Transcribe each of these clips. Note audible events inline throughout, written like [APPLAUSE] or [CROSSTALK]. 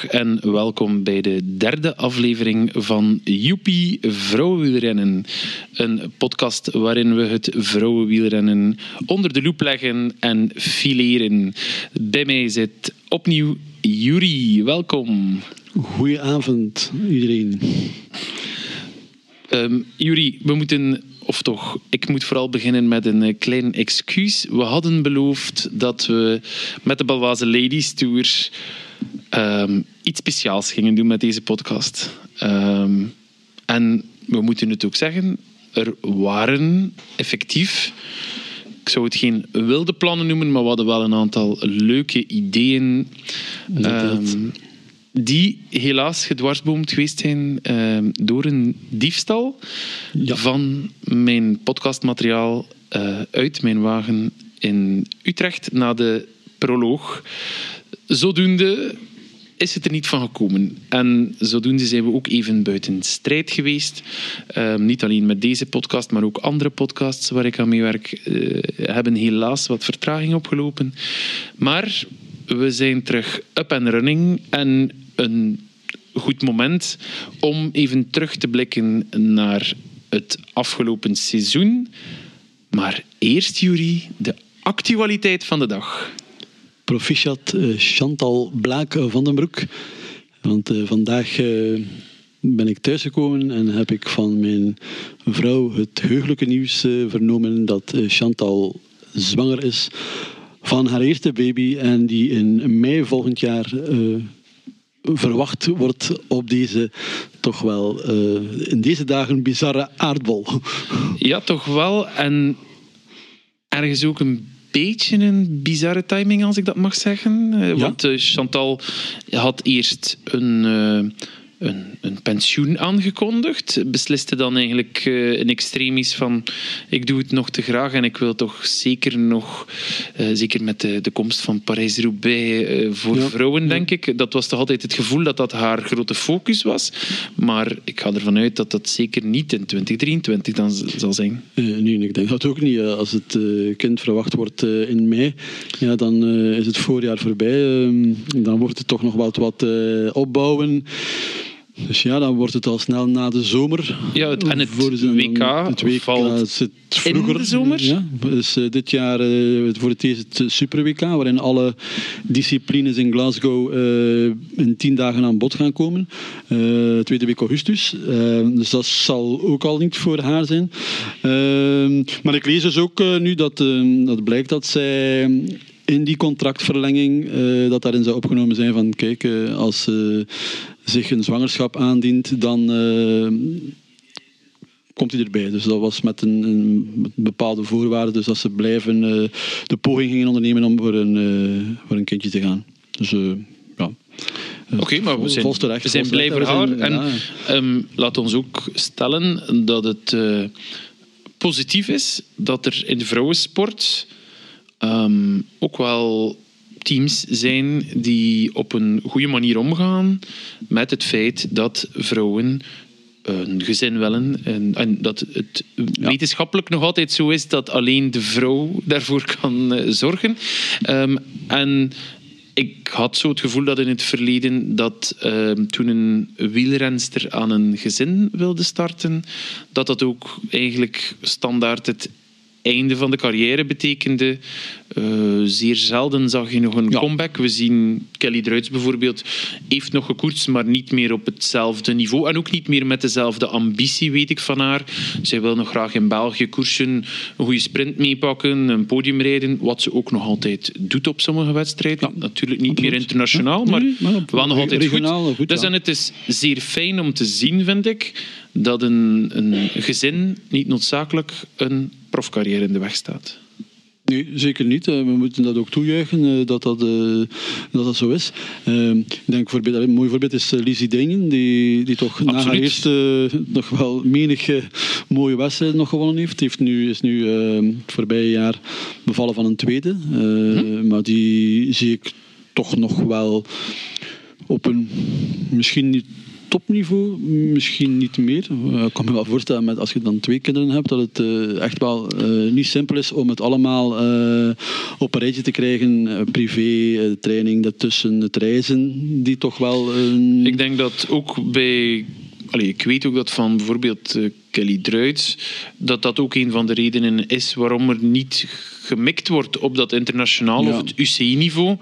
En welkom bij de derde aflevering van Joepie Vrouwenwielrennen. Een podcast waarin we het vrouwenwielrennen onder de loep leggen en fileren. Bij mij zit opnieuw Juri. Welkom. Goedenavond iedereen. Um, Juri, we moeten of toch, ik moet vooral beginnen met een eh, klein excuus. We hadden beloofd dat we met de Balwaze Ladies Tour um, iets speciaals gingen doen met deze podcast. Um, en we moeten het ook zeggen, er waren effectief, ik zou het geen wilde plannen noemen, maar we hadden wel een aantal leuke ideeën. Um, die helaas gedwarsboomd geweest zijn uh, door een diefstal ja. van mijn podcastmateriaal uh, uit mijn wagen in Utrecht na de proloog. Zodoende is het er niet van gekomen. En zodoende zijn we ook even buiten strijd geweest. Uh, niet alleen met deze podcast, maar ook andere podcasts waar ik aan meewerk, uh, hebben helaas wat vertraging opgelopen. Maar we zijn terug up and running en een goed moment om even terug te blikken naar het afgelopen seizoen. Maar eerst, Jury, de actualiteit van de dag. Proficiat uh, Chantal Blaak van den Broek. Want uh, vandaag uh, ben ik thuisgekomen en heb ik van mijn vrouw het heugelijke nieuws vernomen dat Chantal zwanger is van haar eerste baby en die in mei volgend jaar verwacht wordt op deze toch wel in deze dagen bizarre aardbol. Ja, toch wel. En ergens ook een beetje een bizarre timing, als ik dat mag zeggen. Ja? Want uh, Chantal had eerst een. Een, een, pensioen aangekondigd. Besliste dan eigenlijk uh, in extremis van ik doe het nog te graag en ik wil toch zeker nog, uh, zeker met de, de komst van Parijs-Roubaix uh, voor ja. vrouwen, denk ik. Dat was toch altijd het gevoel dat dat haar grote focus was. Maar ik ga ervan uit dat dat zeker niet in 2023 dan zal zijn. nee, ik denk dat ook niet. Als het kind verwacht wordt in mei, ja, dan is het voorjaar voorbij. Ehm, dan wordt het toch nog wat, wat opbouwen. Dus ja, dan wordt het al snel na de zomer. Ja, het, en het WK, het WK valt zit vroeger. in de zomer? Ja, dus uh, dit jaar uh, voor het eerst het Super WK, waarin alle disciplines in Glasgow uh, in tien dagen aan bod gaan komen. tweede week augustus. dus dat zal ook al niet voor haar zijn. maar ik lees dus ook nu dat, dat blijkt dat zij in die contractverlenging uh, dat daarin zou opgenomen zijn van kijk, uh, als uh, zich een zwangerschap aandient, dan komt hij erbij. Dus dat was met een, een bepaalde voorwaarde, dus dat ze blijven de poging gingen ondernemen om voor een, voor een kindje te gaan. Dus ja. Oké, okay, maar we zijn, terecht, we zijn blij voor haar. En ja. um, laat ons ook stellen dat het positief is dat er in de vrouwensport um, ook wel teams zijn die op een goede manier omgaan met het feit dat vrouwen een gezin willen. En, en dat het ja. wetenschappelijk nog altijd zo is dat alleen de vrouw daarvoor kan uh, zorgen. Um, en ik had zo het gevoel dat in het verleden dat uh, toen een wielrenster aan een gezin wilde starten, dat dat ook eigenlijk standaard het einde van de carrière betekende. Uh, zeer zelden zag je nog een ja. comeback. We zien Kelly Druits bijvoorbeeld, heeft nog gekoerst, maar niet meer op hetzelfde niveau. En ook niet meer met dezelfde ambitie, weet ik van haar. Zij wil nog graag in België koersen, een goede sprint meepakken, een podium rijden. Wat ze ook nog altijd doet op sommige wedstrijden. Ja, Natuurlijk niet absoluut. meer internationaal, maar, nee, maar wel nog altijd goed. goed dus en het is zeer fijn om te zien, vind ik, dat een, een gezin niet noodzakelijk een profcarrière in de weg staat. Nee, zeker niet. We moeten dat ook toejuichen dat dat, dat, dat zo is. Ik denk voorbeeld, een mooi voorbeeld is Lizzie Dingen, die, die toch Absoluut. na haar eerste nog wel menig mooie wedstrijd nog gewonnen heeft. heeft nu, is nu het voorbije jaar bevallen van een tweede. Hm. Maar die zie ik toch nog wel op een misschien niet topniveau misschien niet meer. Uh, ik kan me wel voorstellen, met, als je dan twee kinderen hebt, dat het uh, echt wel uh, niet simpel is om het allemaal op een rijtje te krijgen. privé, training daartussen, het reizen, die toch wel... Ik denk dat ook bij... Allee, ik weet ook dat van bijvoorbeeld Kelly Druits, dat dat ook een van de redenen is waarom er niet gemikt wordt op dat internationaal of het UCI-niveau,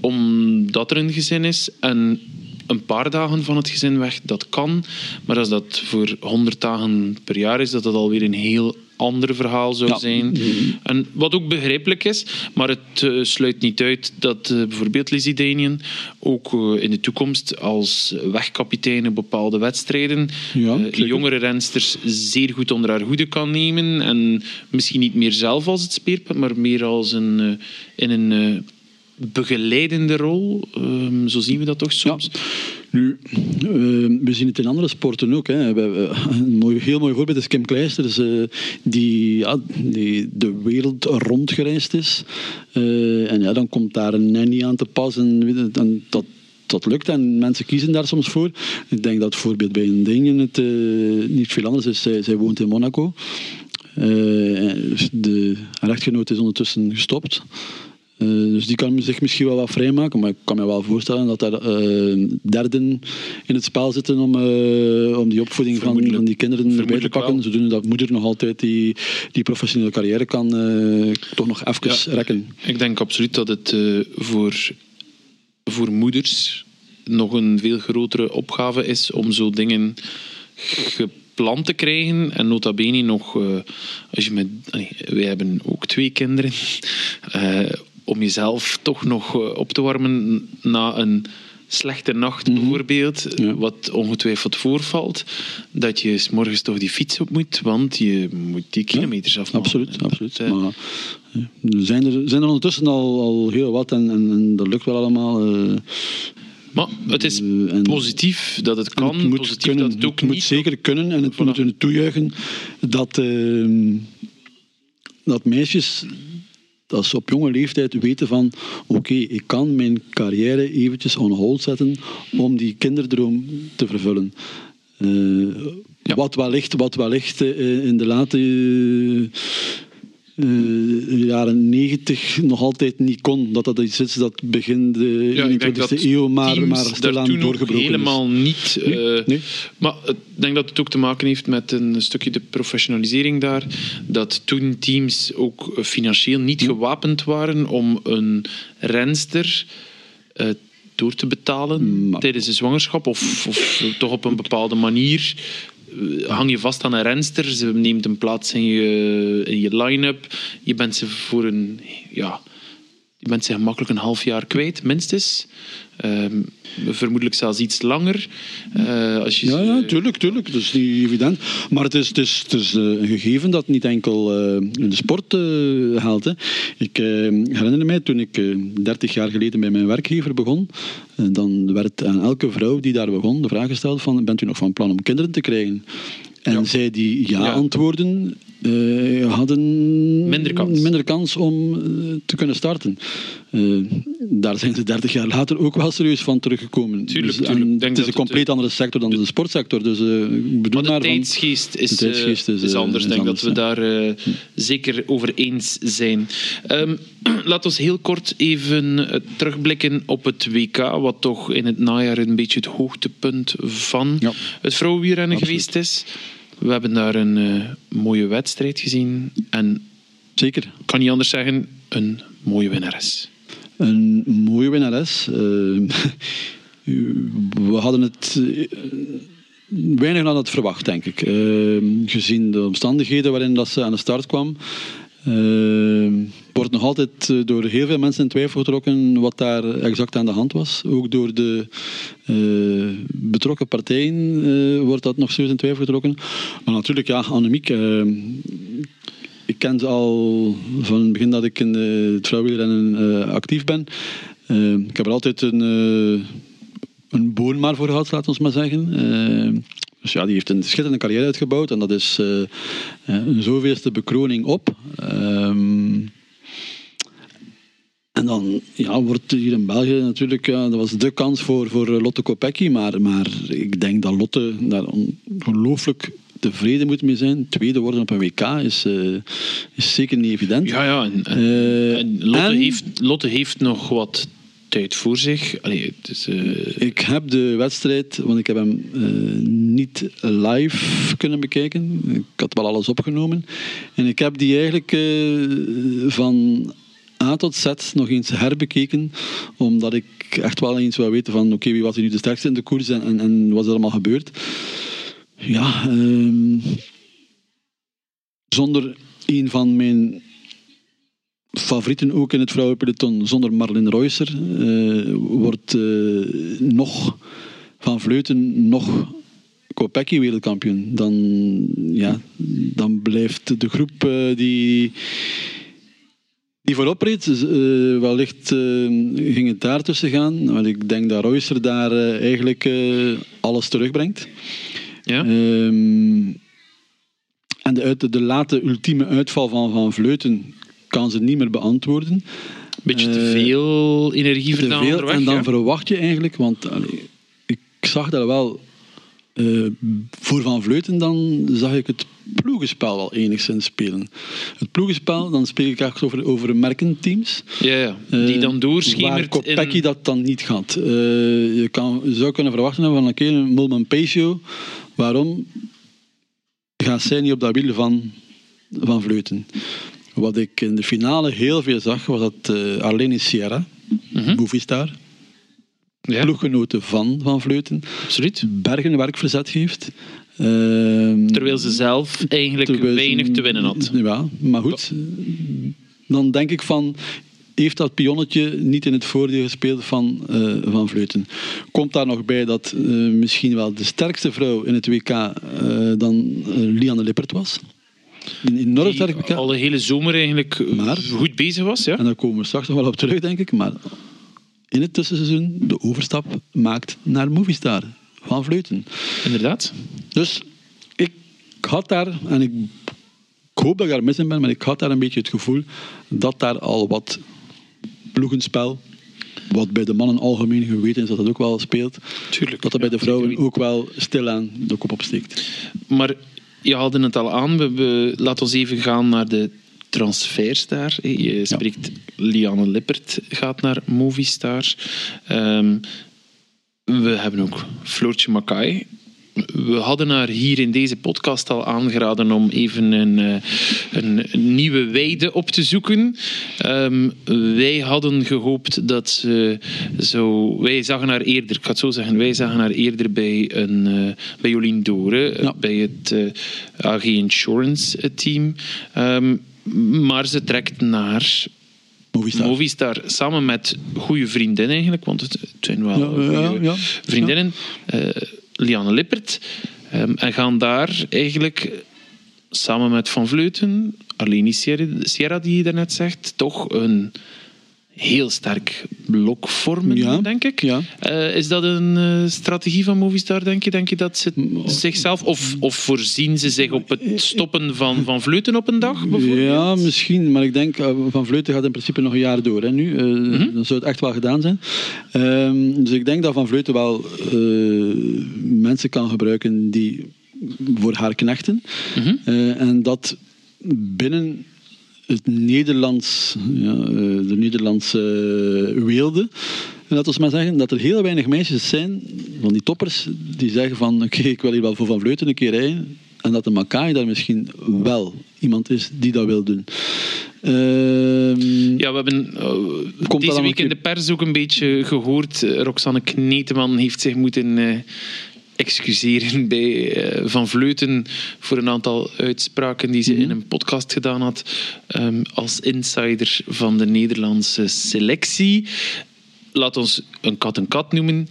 omdat er een gezin is. En een paar dagen van het gezin weg, dat kan. Maar als dat voor 100 dagen per jaar is, dat dat alweer een heel ander verhaal zou zijn. Mm-hmm. En wat ook begrijpelijk is, maar het uh, sluit niet uit dat uh, bijvoorbeeld Lizzie Danian ook uh, in de toekomst als wegkapitein bepaalde wedstrijden ja, jongere rensters zeer goed onder haar hoede kan nemen en misschien niet meer zelf als het speerpunt, maar meer als een, in een begeleidende rol. Ehm, zo zien we dat toch soms. Nu, ehm, we zien het in andere sporten ook. Hè. We, een mooi, heel mooi voorbeeld is Kim Kleisters, uh, die, ja, die de wereld rondgereisd is. Uh, en ja, dan komt daar een nanny aan te pas. En, en dat, dat lukt en mensen kiezen daar soms voor. Ik denk dat bijvoorbeeld bij een ding het niet veel anders is. Zij, zij woont in Monaco. de, haar is ondertussen gestopt. Uh, dus die kan zich misschien wel wat vrijmaken, maar ik kan me wel voorstellen dat er uh, derden in het spel zitten om, uh, om die opvoeding van, van, die kinderen erbij te pakken. Zodoende dat moeder nog altijd die, die professionele carrière kan toch nog even rekken. Ik denk absoluut dat het voor, voor moeders nog een veel grotere opgave is om zo dingen gepland te krijgen. En nota bene nog, als je met, wij hebben ook twee kinderen om jezelf toch nog eh, op te warmen na een slechte nacht mhm. bijvoorbeeld, wat ongetwijfeld voorvalt, dat je s morgens toch die fiets op moet, want je moet die kilometers ja, afmaken. Absoluut, absoluut. Eh, maar, er zijn, er, zijn er ondertussen al, al heel wat en, en, dat lukt wel allemaal. Uh, maar het is positief dat het kan, het moet positief kunnen, dat het ook het moet zeker kunnen en het voilà. moet toejuichen dat, uh, dat meisjes dat ze op jonge leeftijd weten van oké, ik kan mijn carrière eventjes on hold zetten om die kinderdroom te vervullen. Uh, ja. Wat wellicht, wat wellicht uh, in de late uh, uh, jaren negentig nog altijd niet kon. Dat dat iets is dat begin de ja, 21e eeuw maar, maar stilaan doorgebroken helemaal niet. Uh, nee? Maar ik denk dat het ook te maken heeft met een stukje de professionalisering daar. Dat toen teams ook financieel niet gewapend waren om een renster uh, door te betalen tijdens de zwangerschap of, of, toch op een bepaalde manier eh, hang je vast aan een renster, ze neemt een plaats in je, in je line-up. Je bent ze voor een, ja, je bent ze gemakkelijk een half jaar kwijt, minstens. Ehm, vermoedelijk zelfs iets langer. Uh, als je ja, ja, tuurlijk, tuurlijk. Dat is niet evident. Maar het is, het is, het is eh, een gegeven dat niet enkel uh, in de sport uh, haalt. Hè. Ik herinner mij toen ik 30 jaar geleden bij mijn werkgever begon, dan werd aan elke vrouw die daar begon de vraag gesteld van, bent u nog van plan om kinderen te krijgen? En ja. zij die ja, ja. antwoorden, uh, hadden minder kans, minder kans om uh, te kunnen starten. Uh, daar zijn ze 30 jaar later ook wel serieus van teruggekomen. Tuurlijk, dus, tuurlijk. het is een compleet andere sector dan de, sportsector. Dus, bedoel maar de tijdsgeest, is, de tijdsgeest is, is, anders. Ik denk anders, dat we ja. daar zeker over eens zijn. Um, laten we heel kort even terugblikken op het WK, wat toch in het najaar een beetje het hoogtepunt van ja. het vrouwenwielrennen geweest is. We hebben daar een uh, mooie wedstrijd gezien. En Zeker. kan niet anders zeggen, een mooie winnares. Een mooie winnares. Uh, [LAUGHS] we hadden het uh, weinig aan het verwacht, denk ik. gezien de omstandigheden waarin dat ze aan de start kwam. Uh, wordt nog altijd door heel veel mensen in twijfel getrokken wat daar exact aan de hand was. Ook door de uh, betrokken partijen uh, wordt dat nog serieus in twijfel getrokken. Maar natuurlijk, ja, Annemiek. Uh, ik ken ze al van het begin dat ik in het vrouwenrennen actief ben. ik heb er altijd een, een boon maar voor gehad, laten we maar zeggen. Dus ja, die heeft een schitterende carrière uitgebouwd en dat is uh, een zoveelste bekroning op. Um, En dan ja, wordt hier in België natuurlijk, ja, dat was de kans voor, voor Lotte Kopecky. Maar, maar ik denk dat Lotte daar ongelooflijk tevreden moet mee zijn. Tweede worden op een WK is, uh, is zeker niet evident. Ja, ja. En, uh, Lotte, en, heeft, Lotte heeft nog wat voor zich. Uh... Ik heb de wedstrijd, want ik heb hem niet live kunnen bekijken. Ik had wel alles opgenomen. En ik heb die eigenlijk van A tot Z nog eens herbekeken, omdat ik echt wel eens wil weten van oké, wie was er nu de sterkste in de koers en, en, en wat is er allemaal gebeurd. Ja, um, zonder een van mijn favorieten ook in het vrouwenpeloton, zonder Marlene Reusser, uh, wordt uh, nog Van Vleuten nog Kopecky wereldkampioen. Dan, ja, dan blijft de groep uh, die die voorop reed, wellicht ging het daar tussen gaan. Want ik denk dat Reusser daar eigenlijk alles terugbrengt. Ja. Um, en de, uit, de late ultieme uitval van Van Vleuten kan ze niet meer beantwoorden. Beetje te veel energie. En dan ja? verwacht je eigenlijk, want allee, ik zag dat wel uh, voor Van Vleuten dan zag ik het ploegenspel wel enigszins spelen. Het ploegenspel, dan spreek ik echt over, over merkenteams. Ja, ja. die uh, dan doorschemert Waar Kopecky in... dat dan niet gaat. Uh, je, kan, je zou kunnen verwachten van een keer een Mulman. Waarom gaat zij niet op dat wiel van, van Vleuten? Wat ik in de finale heel veel zag, was dat uh, Arlene Sierra, mm -hmm. Movistar, ja. ploeggenoten van Van Vleuten, Absoluut. bergen werk verzet heeft. Uh, terwijl ze zelf eigenlijk weinig te winnen had. Ja, maar goed. Dan denk ik van, heeft dat pionnetje niet in het voordeel gespeeld van uh, Van Vleuten. Komt daar nog bij dat uh, misschien wel de sterkste vrouw in het WK uh, dan Lianne Lippert was? Enorm sterk WK. al de hele zomer eigenlijk maar, goed bezig was. Ja? En daar komen we straks nog wel op terug, denk ik. Maar in het tussenseizoen de overstap maakt naar Movistar van Vleuten. Inderdaad. Dus ik had daar, en ik, ik hoop dat ik daar mis in ben, maar ik had daar een beetje het gevoel dat daar al wat ploegenspel, wat bij de mannen algemeen geweten is dat dat ook wel speelt, Tuurlijk, dat dat bij de vrouwen ook wel stilaan de kop opsteekt. Maar je haalde het al aan, we, we, laten we even gaan naar de transfers daar. Je spreekt ja. Lianne Lippert gaat naar Movistar. Um, we hebben ook Floortje Makai. We hadden haar hier in deze podcast al aangeraden om even een, een, een nieuwe weide op te zoeken. Um, wij hadden gehoopt dat ze zo. Wij zagen haar eerder, ik ga het zo zeggen, wij zagen haar eerder bij, een, uh, bij Jolien Doren, ja. bij het uh, AG Insurance team. Um, maar ze trekt naar Movistar. Movistar. samen met goede vriendinnen eigenlijk, want het zijn wel ja, vriendinnen. Uh, Lianne Lippert. Um, en gaan daar eigenlijk samen met Van Vleuten, Arlene Sierra die je daarnet zegt, toch een heel sterk blok vormen, ja, denk ik. Ja. Uh, is dat een uh, strategie van Movistar, denk je? Denk je dat ze zichzelf... Of, of voorzien ze zich op het stoppen van, van Vleuten op een dag, bijvoorbeeld? Ja, misschien. Maar ik denk, uh, Van Vleuten gaat in principe nog een jaar door. Hè, nu. Mm -hmm. Dan zou het echt wel gedaan zijn. Ehm, dus ik denk dat Van Vleuten wel mensen kan gebruiken die voor haar knechten. Mm -hmm. en dat binnen het Nederlands, ja, de Nederlandse weelde. En dat we maar zeggen dat er heel weinig meisjes zijn, van die toppers, die zeggen van oké, okay, ik wil hier wel voor Van Vleuten een keer rijden. En dat de Makai daar misschien wel iemand is die dat wil doen. Uh, ja, we hebben uh, deze week in de pers ook een beetje gehoord. Roxanne Kneteman heeft zich moeten uh, excuseren bij uh, Van Vleuten voor een aantal uitspraken die ze -hmm. in een podcast gedaan had um, als insider van de Nederlandse selectie. Laat ons een kat een kat noemen.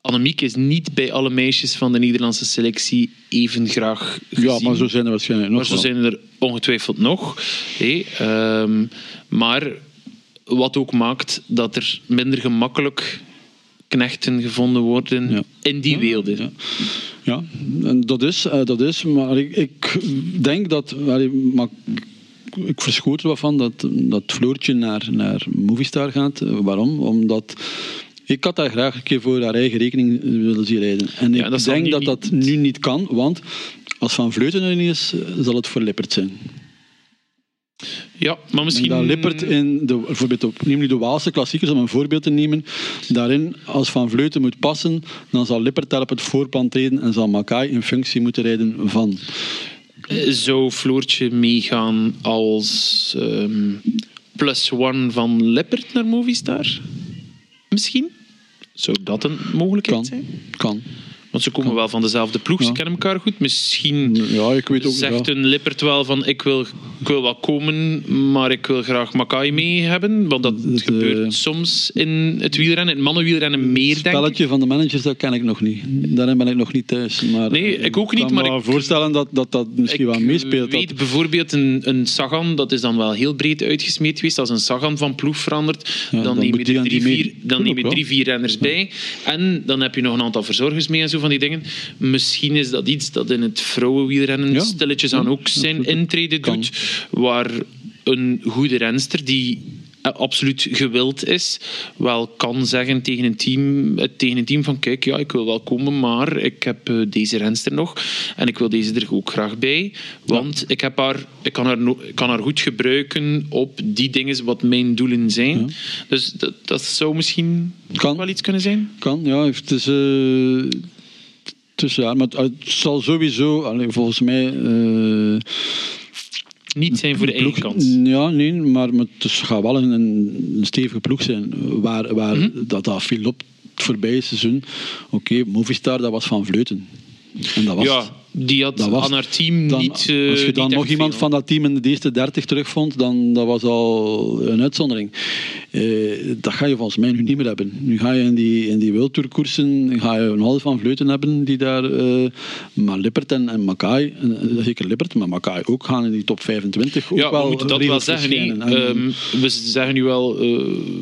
Annemiek is niet bij alle meisjes van de Nederlandse selectie even graag gezien. Ja, maar zo zijn er waarschijnlijk nog Maar zo zijn er ongetwijfeld nog. Hey, um, maar wat ook maakt dat er minder gemakkelijk knechten gevonden worden ja. in die ja, werelden. Ja. dat is, uh, dat is maar ik, ik denk dat. Maar ik verschoot er wat van dat, dat Floortje naar, naar Movistar gaat. Waarom? Omdat ik had daar graag een keer voor haar eigen rekening willen zien rijden. En ik denk dat dat nu niet kan, want als Van Vleuten er niet is, zal het voor Lippert zijn. Ja, maar misschien... Dat Lippert in, de, bijvoorbeeld op, neem nu de Waalse klassiekers om een voorbeeld te nemen, daarin als Van Vleuten moet passen, dan zal Lippert daar op het voorpand treden en zal Makai in functie moeten rijden van. Zou Floortje meegaan als um, plus one van Lippert naar Movistar? Misschien? Zou dat een mogelijkheid kan, zijn? Kan. Want ze komen wel van dezelfde ploeg, ze kennen elkaar goed. Misschien ja, ik weet ook, zegt een Lippert wel van ik wil, ik wil wel komen, maar ik wil graag Makai mee hebben. Want dat gebeurt soms in het wielrennen, in het mannenwielrennen meer, denk ik. Het spelletje van de managers, dat ken ik nog niet. Daarin ben ik nog niet thuis. Maar nee, ik ook niet. maar ik kan me voorstellen dat dat, dat misschien wel meespeelt. Ik weet bijvoorbeeld een, een Sagan, dat is dan wel heel breed uitgesmeed geweest. Als een Sagan van ploeg verandert, dan, dan, neem je drie, vier, dan neem je drie, vier renners bij. En dan heb je nog een aantal verzorgers mee en zo van die dingen. Misschien is dat iets dat in het vrouwenwielrennen ja. stilletjes aan ook zijn intrede doet. Waar een goede renster die absoluut gewild is, wel kan zeggen tegen een team, tegen een team van kijk, ja, ik wil wel komen, maar ik heb eh, deze renster nog en ik wil deze er ook graag bij, want ik, heb haar, ik kan, haar, kan haar goed gebruiken op die dingen wat mijn doelen zijn. Dus dat, dat zou misschien kan. wel iets kunnen zijn. Kan, ja. Het is... Uh tussen haar. Maar het, zal sowieso, alleen, volgens mij. Uh, niet zijn voor de ene kant. Ja, nee, maar het gaat wel een, een stevige ploeg zijn. Waar, waar mm -hmm. dat, dat viel op het voorbije seizoen. Oké, okay, Movistar, dat was van Vleuten. En dat was ja, die had was, aan haar team dan, niet. Uh, als je dan nog iemand veel. van dat team in de eerste 30 terugvond, dan dat was al een uitzondering. Uh, dat ga je volgens mij nu niet meer hebben. Nu ga je in die, in die wildtourkoersen ga je een half van Vleuten hebben die daar. Uh, maar Lippert en, en Makai, zeker Lippert, maar Makai ook gaan in die top 25. Ook ja, wel we moeten dat wel zeggen. Nee. Um, we zeggen nu wel,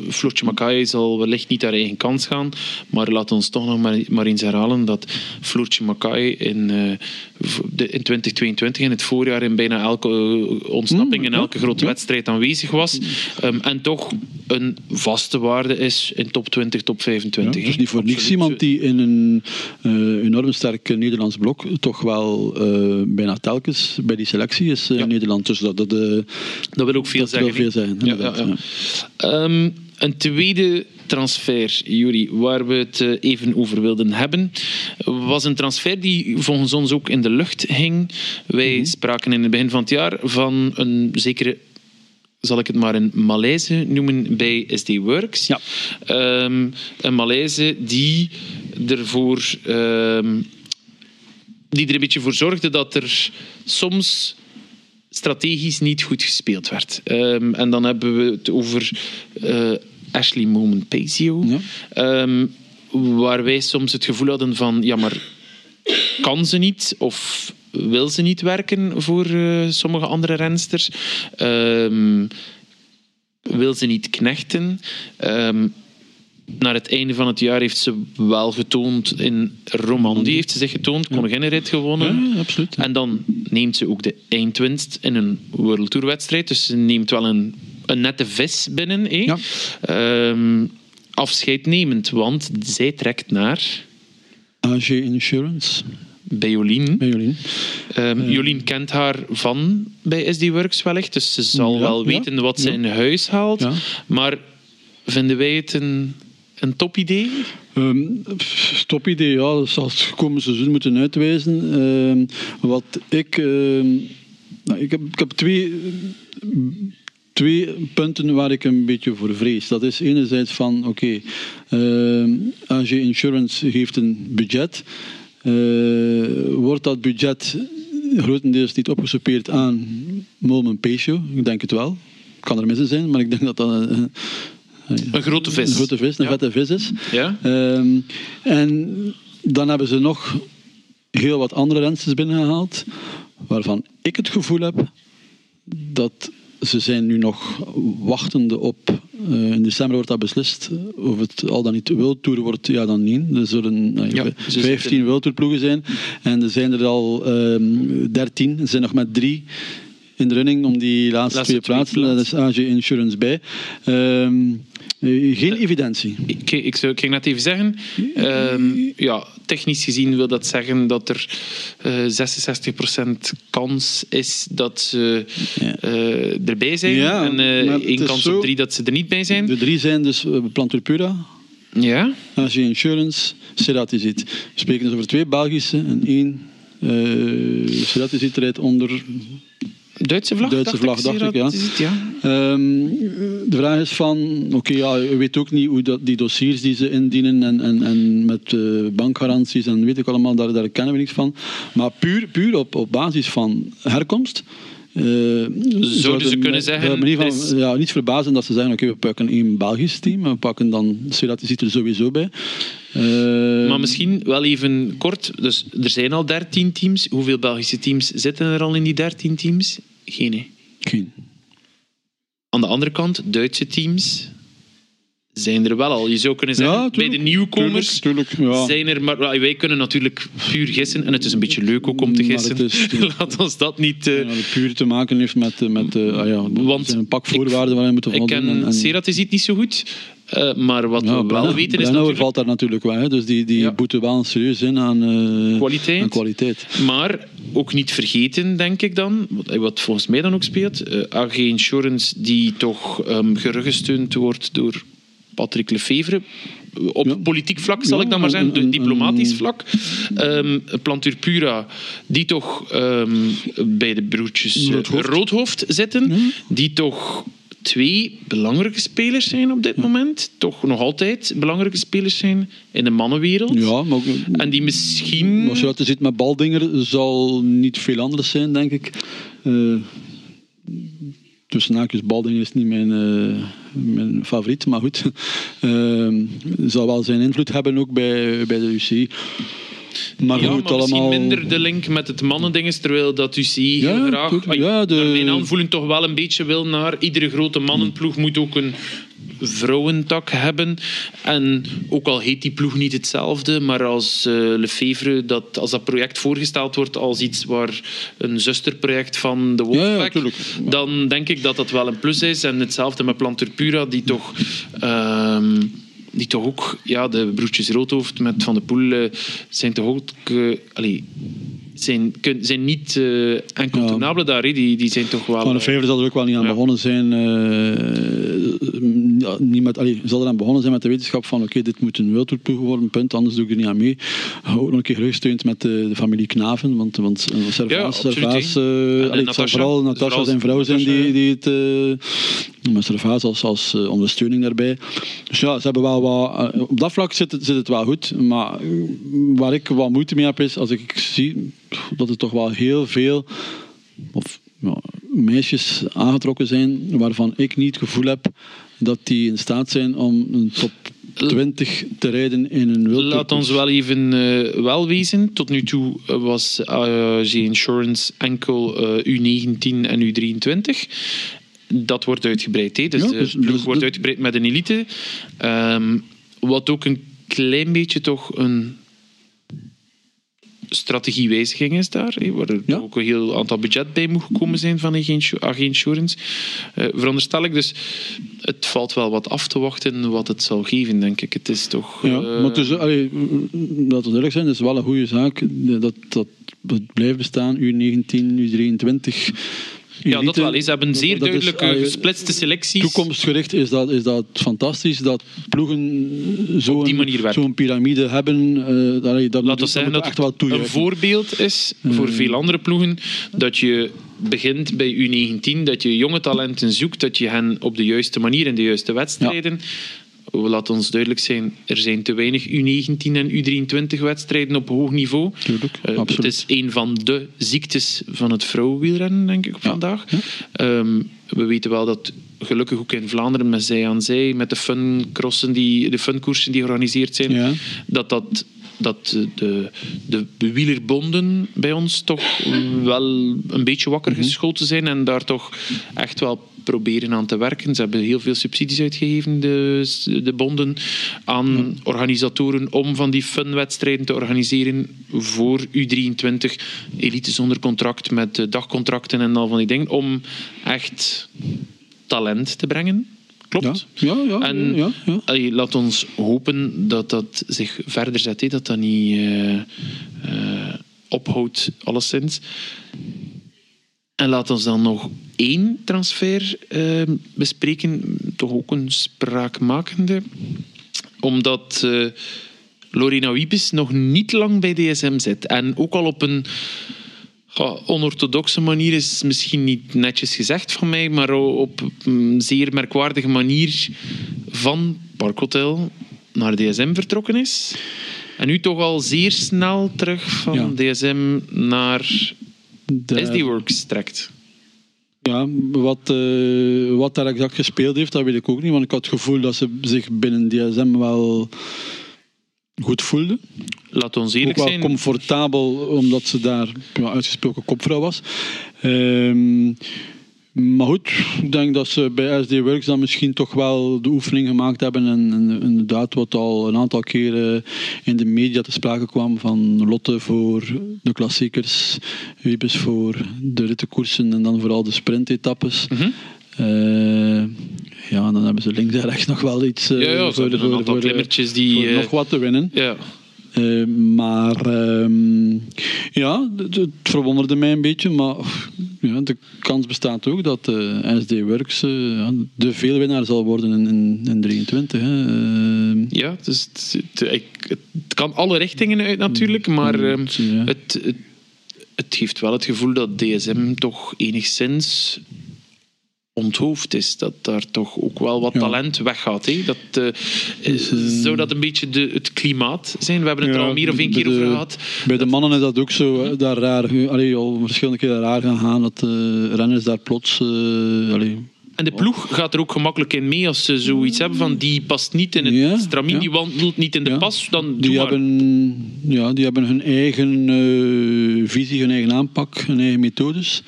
Floortje Makai zal wellicht niet haar eigen kans gaan. Maar laat ons toch nog maar, maar eens herhalen dat Floortje Makai in in 2022 in het voorjaar in bijna elke eh, ontsnapping, in mm, elke grote wedstrijd aanwezig was. Um, en toch een vaste waarde is in top 20, top 25. Ja, het is niet voor niks iemand die in een uh, enorm sterk Nederlands blok toch wel uh, bijna telkens bij die selectie is in ja. Nederland. Dus dat, dat, dat wil ook veel dat zeggen. Veel zijn, ja, ja, um, een tweede transfer, Juri, waar we het eh, even over wilden hebben, was een transfer die volgens ons ook in de lucht hing. Wij mm-hmm. spraken in het begin van het jaar van een zekere zal ik het maar een Malaise noemen bij SD Works. Ja. Um, een Malaise die ervoor um, die er een beetje voor zorgde dat er soms strategisch niet goed gespeeld werd. Um, en dan hebben we het over uh, Ashley Moment Pazio. Ja. Um, waar wij soms het gevoel hadden van, ja maar kan ze niet of wil ze niet werken voor uh, sommige andere rensters? Um, wil ze niet knechten? Um, naar het einde van het jaar heeft ze wel getoond in Romandie, heeft ze zich getoond, koninginnenrit gewonnen. Ja, absoluut. En dan neemt ze ook de eindwinst in een World Tour wedstrijd. Dus ze neemt wel een een nette vis binnen. Eh? Ja. Um, afscheidnemend, want zij trekt naar... AG Insurance. Bij Jolien. Bij Jolien. Um, uh, Jolien kent haar van bij SD Works wellicht, dus ze zal ja, wel weten wat ze in huis haalt. Maar vinden wij het een, een topidee? Um, topidee, ja. Dat zal het komende seizoen moeten uitwijzen. Um, wat ik... Nou, ik, heb, ik heb twee twee punten waar ik een beetje voor vrees. Dat is enerzijds van, oké, okay, uh, AG Insurance heeft een budget. Uh, wordt dat budget grotendeels niet opgesoupeerd aan Molman Pesio? Ik denk het wel. Kan er missen zijn, maar ik denk dat dat een, een grote vis, een, grote vis, een ja. vette vis is. Ja. Uh, en dan hebben ze nog heel wat andere rensters binnengehaald, waarvan ik het gevoel heb dat ze zijn nu nog wachtende op. Uh, in december wordt dat beslist. Of het al dan niet de Tour wordt, ja dan niet. Er zullen uh, ja, 15 World ploegen zijn. En er zijn er al um, ehm, 13. Er zijn nog maar drie in de running om die laatste, twee plaatsen. Dat is AG Insurance bij. Ehm, eh, geen evidentie. Ik, ik, zou, ik ging net even zeggen, ehm, ja, technisch gezien wil dat zeggen dat er uh, eh, 66% kans is dat ze uh, erbij zijn. Ja, en één kans op drie dat ze er niet bij zijn. De drie zijn dus Planturpura, ja. AG Insurance, Ceratizid. We spreken dus over twee Belgische en één uh, Ceratizid rijdt onder Duitse vlag, Duitse vlag, dacht ik, ja. ja. Um, de vraag is van, oké, ja, je weet ook niet hoe dat, die dossiers die ze indienen en, en, en met uh, bankgaranties en weet ik allemaal, daar, daar kennen we niks van. Maar puur, puur op, op basis van herkomst, uh, Zouden ze kunnen zeggen... Van, ja, niet verbazen dat ze zeggen, oké, we pakken één Belgisch team, we pakken dan, Serati zit er sowieso bij. Uh, maar misschien wel even kort, dus er zijn al 13 teams. Hoeveel Belgische teams zitten er al in die 13 teams? Geen. Geen. Aan de andere kant, Duitse teams zijn er wel al. Je zou kunnen zeggen, bij de nieuwkomers ja. zijn er maar... Wij kunnen natuurlijk puur gissen, en het is een beetje leuk ook om te gissen. Is, [LAUGHS] Laat ons dat niet... Uh... Ja, puur te maken heeft met... met uh, ah ja, Want zijn een pak voorwaarden waar je moet voldoen. Ik ken en, Serat is niet zo goed, uh, maar wat we wel weten is natuurlijk... valt daar natuurlijk wel, hè. dus die, die boeten wel serieus in aan, kwaliteit. aan kwaliteit. Maar ook niet vergeten, denk ik dan, wat volgens mij dan ook speelt, AG Insurance die toch um, geruggesteund wordt door Patrick Lefevre. Op politiek vlak zal ik dan maar zeggen, diplomatisch vlak. Um, Plantur Pura, die toch ehm, bij de broertjes Roodhoofd, Roodhoofd zitten, die toch twee belangrijke spelers zijn op dit moment. Toch nog altijd belangrijke spelers zijn in de mannenwereld. Ja, maar en die misschien... Als je dat zit met Baldinger, zal niet veel anders zijn, denk ik. Uh, tussen haakjes Balding is niet mijn, uh, mijn favoriet, maar goed. [LAUGHS] Uh, zal wel zijn invloed hebben ook bij, bij de UCI. Maar ja, goed, maar allemaal... minder de link met het mannending terwijl dat UCI ja, heel graag... Ja, de... mijn aanvoeling toch wel een beetje wil naar... Iedere grote mannenploeg moet ook een vrouwentak hebben. En ook al heet die ploeg niet hetzelfde, maar als uh, Lefevre, dat, als dat project voorgesteld wordt als iets waar een zusterproject van de Wolfpack, ja, dan denk ik dat dat wel een plus is. En hetzelfde met Plantur Pura, die toch... Uh, die toch ook, ja, de broertjes Roodhoofd met Van de Poel uh, zijn toch ook, uh, allee, zijn, zijn niet uh, incontournabele daar. Die, die zijn toch wel... Van de Vijver zal er ook wel niet aan begonnen zijn. ja, niemand, allee, zal er aan begonnen zijn met de wetenschap van oké, dit moet een wereldtoerploeg worden, punt, anders doe ik er niet aan mee. Ook nog een keer gerugsteund met de, de, familie Knaven, want, want Servaas, ja, Servaas uh, vooral Natasha zijn vrouw zijn die, die het met Servaas als, als ondersteuning daarbij. Dus ja, ze hebben wel wat... op dat vlak zit het, zit het wel goed, maar waar ik wat moeite mee heb is, als ik zie dat er toch wel heel veel... Of, ja, meisjes aangetrokken zijn waarvan ik niet het gevoel heb dat die in staat zijn om een top 20 te rijden in een wild. Laat ons wel even uh, wel wezen. Tot nu toe was uh, G Insurance enkel uh, U19 en U23. Dat wordt uitgebreid. Hè? Dus, ja, dus de ploeg dus, wordt uitgebreid met een elite. Um, wat ook een klein beetje toch een strategiewijziging is daar, waar er ook een heel aantal budget bij moet komen zijn van AG Insurance. Uh, veronderstel ik dus, het valt wel wat af te wachten wat het zal geven, denk ik. Het is toch... Ja, uh, maar dus, allee, laten we duidelijk zijn, het is wel een goede zaak dat, dat het blijft bestaan, U19, U23 ja, dat wel. Ze hebben een zeer duidelijke is, gesplitste selecties. Toekomstgericht is dat, is dat fantastisch. Dat ploegen zo'n zo piramide hebben. Uh, dat, dat Laten we zeggen dat echt wel een voorbeeld is voor uh, veel andere ploegen. Dat je begint bij U19, dat je jonge talenten zoekt, dat je hen op de juiste manier in de juiste wedstrijden laat ons duidelijk zijn, er zijn te weinig U19 en U23 wedstrijden op hoog niveau. Tuurlijk, uh, het is een van de ziektes van het vrouwenwielrennen, denk ik, vandaag. Um, we weten wel dat gelukkig ook in Vlaanderen met zij aan zij, met de funcrossen, die, de funkoersen die georganiseerd zijn, dat dat dat de, de, bij ons toch wel een beetje wakker mhm. geschoten zijn en daar toch echt wel proberen aan te werken. Ze hebben heel veel subsidies uitgegeven, de, de bonden, aan organisatoren om van die funwedstrijden te organiseren voor U23, elite zonder contract, met dagcontracten en al van die dingen, om echt talent te brengen. Klopt. Ja, ja, ja. En ja, ja. laat ons hopen dat dat zich verder zet, dat dat niet uh, uh, ophoudt, alleszins. En laat ons dan nog één transfer uh, bespreken, toch ook een spraakmakende. Omdat uh, Lorena Wiebes nog niet lang bij DSM zit. En ook al op een onorthodoxe manier is misschien niet netjes gezegd van mij, maar op een zeer merkwaardige manier van Parkhotel naar DSM vertrokken is. En nu toch al zeer snel terug van DSM naar de... SD-Works trekt. Ja, wat, uh, wat daar exact gespeeld heeft, dat weet ik ook niet. Want ik had het gevoel dat ze zich binnen DSM wel goed voelde. Laat ons eerlijk ook wel comfortabel, omdat ze daar ja, uitgesproken kopvrouw was. Ehm, maar goed, ik denk dat ze bij SD Works dan misschien toch wel de oefening gemaakt hebben. En, inderdaad, wat al een aantal keren in de media te sprake kwam van Lotte voor de klassiekers, Wiebes voor de rittenkoersen en dan vooral de sprintetappes. Mm ja, dan hebben ze links en rechts nog wel iets. Uh, ja, ja, voor, aantal voor, die. nog wat te winnen. Ja. Uh, maar uh, ja, het verwonderde mij een beetje. Maar ja, de kans bestaat ook dat uh, SD Works de veelwinnaar zal worden in, in, in 23. Hè. Ehm, ja, dus het, het, het, kan alle richtingen uit natuurlijk. Maar mm, ehm, het, het, het geeft wel het gevoel dat DSM toch enigszins onthoofd is. Dat daar toch ook wel wat talent weggaat. Hè? Dat, uh, zou dat een beetje de, het klimaat zijn? We hebben het er al meer of één keer over gehad. Bij de mannen is dat ook zo. Daar raar, allee, al verschillende keren raar gaan gaan. Dat uh, renners daar plots... Uh, en de ploeg gaat er ook gemakkelijk in mee als ze zoiets hebben van die past niet in het ja, stramien, die wandelt niet in de pas, dan die hebben, Ja, die hebben hun eigen uh, visie, hun eigen aanpak, hun eigen methodes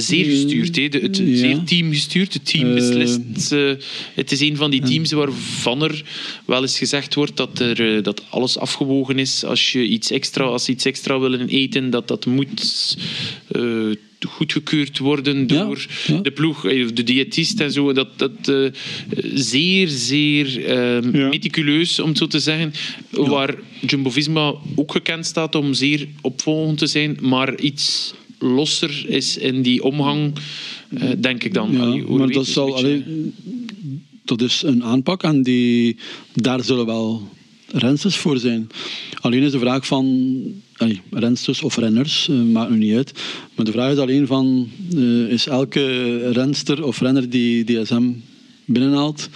zeer gestuurd. Het, ja. Zeer teamgestuurd. Het team beslist. Uh, het is een van die teams waarvan er wel eens gezegd wordt dat, er, uh, dat alles afgewogen is. Als je iets extra, als iets extra willen eten, dat dat moet uh, goedgekeurd worden door de ploeg, de diëtist en zo. Dat, dat uh, zeer, zeer uh, meticuleus, om het zo te zeggen. Waar Jumbo-Visma ook gekend staat om zeer opvolgend te zijn, maar iets losser is in die omgang, uh, denk ik dan. Ja, allee, maar dat, zal, beetje... dat is een aanpak en die, daar zullen wel rensters voor zijn. Alleen is de vraag van allee, rensters of renners, uh, maakt nu niet uit. Maar de vraag is alleen van, uh, is elke renster of renner die DSM binnenhaalt,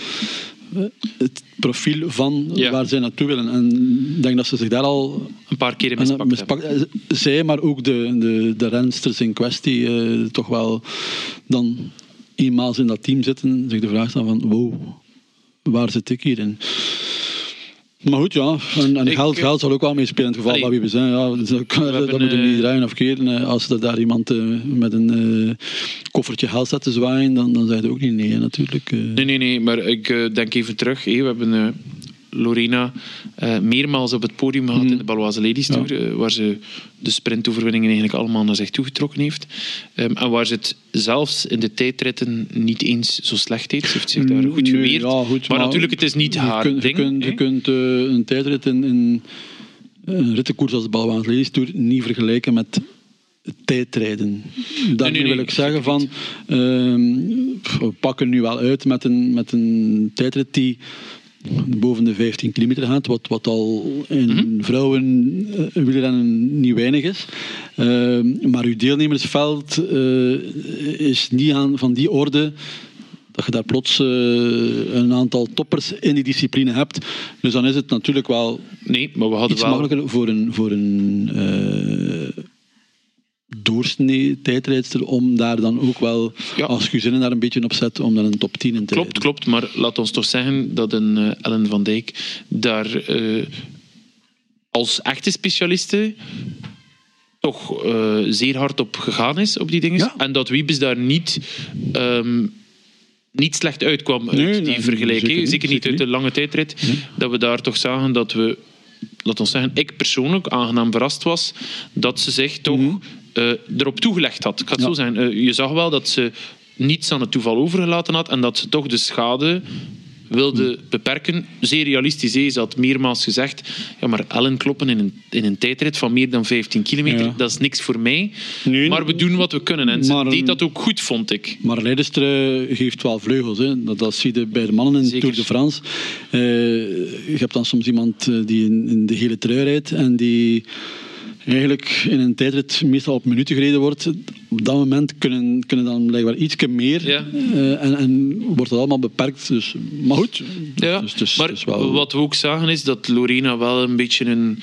het profiel van waar zij naartoe willen. En ik denk dat ze zich daar al een paar keer mispakt, mispakt hebben. Zij, maar ook de, de, de rensters in kwestie, uh, toch wel dan eenmaal in dat team zitten, zich de vraag stellen van wow, waar zit ik hier in? Maar goed, ja. En, en geld, eh, geld zal ook wel meespelen in het geval dat we zijn. Ja, dat, dat moeten we niet draaien of keren. Als er daar iemand uh, met een uh, koffertje geld zet te zwaaien, dan, dan je ook niet nee, natuurlijk. Nee, nee, nee. Maar ik denk even terug. Hey, we hebben Lorena uh, meermaals op het podium gehad mm. in de Baloise Ladies Tour, uh, waar ze de sprintoverwinningen eigenlijk allemaal naar zich toegetrokken heeft. Um, en waar ze het zelfs in de tijdritten niet eens zo slecht deed. Ze heeft zich daar goed geweerd. Ja, goed, maar, maar, natuurlijk, het is niet haar kunt, ding. Je kunt, je kunt een tijdrit in, in een rittenkoers als de Baloise Ladies Tour niet vergelijken met tijdrijden. Daarmee nee, wil ik zeggen van, uh, we pakken nu wel uit met een, met een tijdrit die boven de 15 kilometer gaat, wat, wat al in -hmm. vrouwen uh, wielrennen niet weinig is. Uh, maar uw deelnemersveld uh, is niet aan, van die orde dat je daar plots een aantal toppers in die discipline hebt. Dus dan is het natuurlijk wel nee, maar we hadden iets wel... makkelijker voor een, voor een doorsnee tijdrijdster om daar dan ook wel, ja. als gezinnen daar een beetje op zet, om dan een top 10 in te Klopt, rijden. klopt. Maar laat ons toch zeggen dat een uh, Ellen van Dijk daar uh, als echte specialisten toch uh, zeer hard op gegaan is op die dingen. En dat Wiebes daar niet, um, niet slecht uitkwam nee, uit die nee, vergelijking. Zeker, zeker, niet uit de lange tijdrit. Dat we daar toch zagen dat we, laten we zeggen, ik persoonlijk aangenaam verrast was dat ze zich toch mm uh, erop toegelegd had. Ik ga het zo zeggen. Uh, je zag wel dat ze niets aan het toeval overgelaten had en dat ze toch de schade wilde beperken. Zeer realistisch. Ze had meermaals gezegd: ja, maar Ellen kloppen in een, in een tijdrit van meer dan 15 kilometer, dat is niks voor mij. maar we doen wat we kunnen. En ze deed dat ook goed, vond ik. Maar Leiderstre geeft wel vleugels. Hè. Dat, dat zie je bij de mannen in Tour de France. Uh, je hebt dan soms iemand eh, die in, in de hele trui rijdt en die eigenlijk in een tijdrit meestal op minuten gereden wordt, op dat moment kunnen, kunnen dan blijkbaar iets meer. Ja. Uh, en, en wordt het allemaal beperkt. Dus, maar goed. Ja. Dus, dus, maar dus wel... wat we ook zagen is dat Lorena wel een beetje een,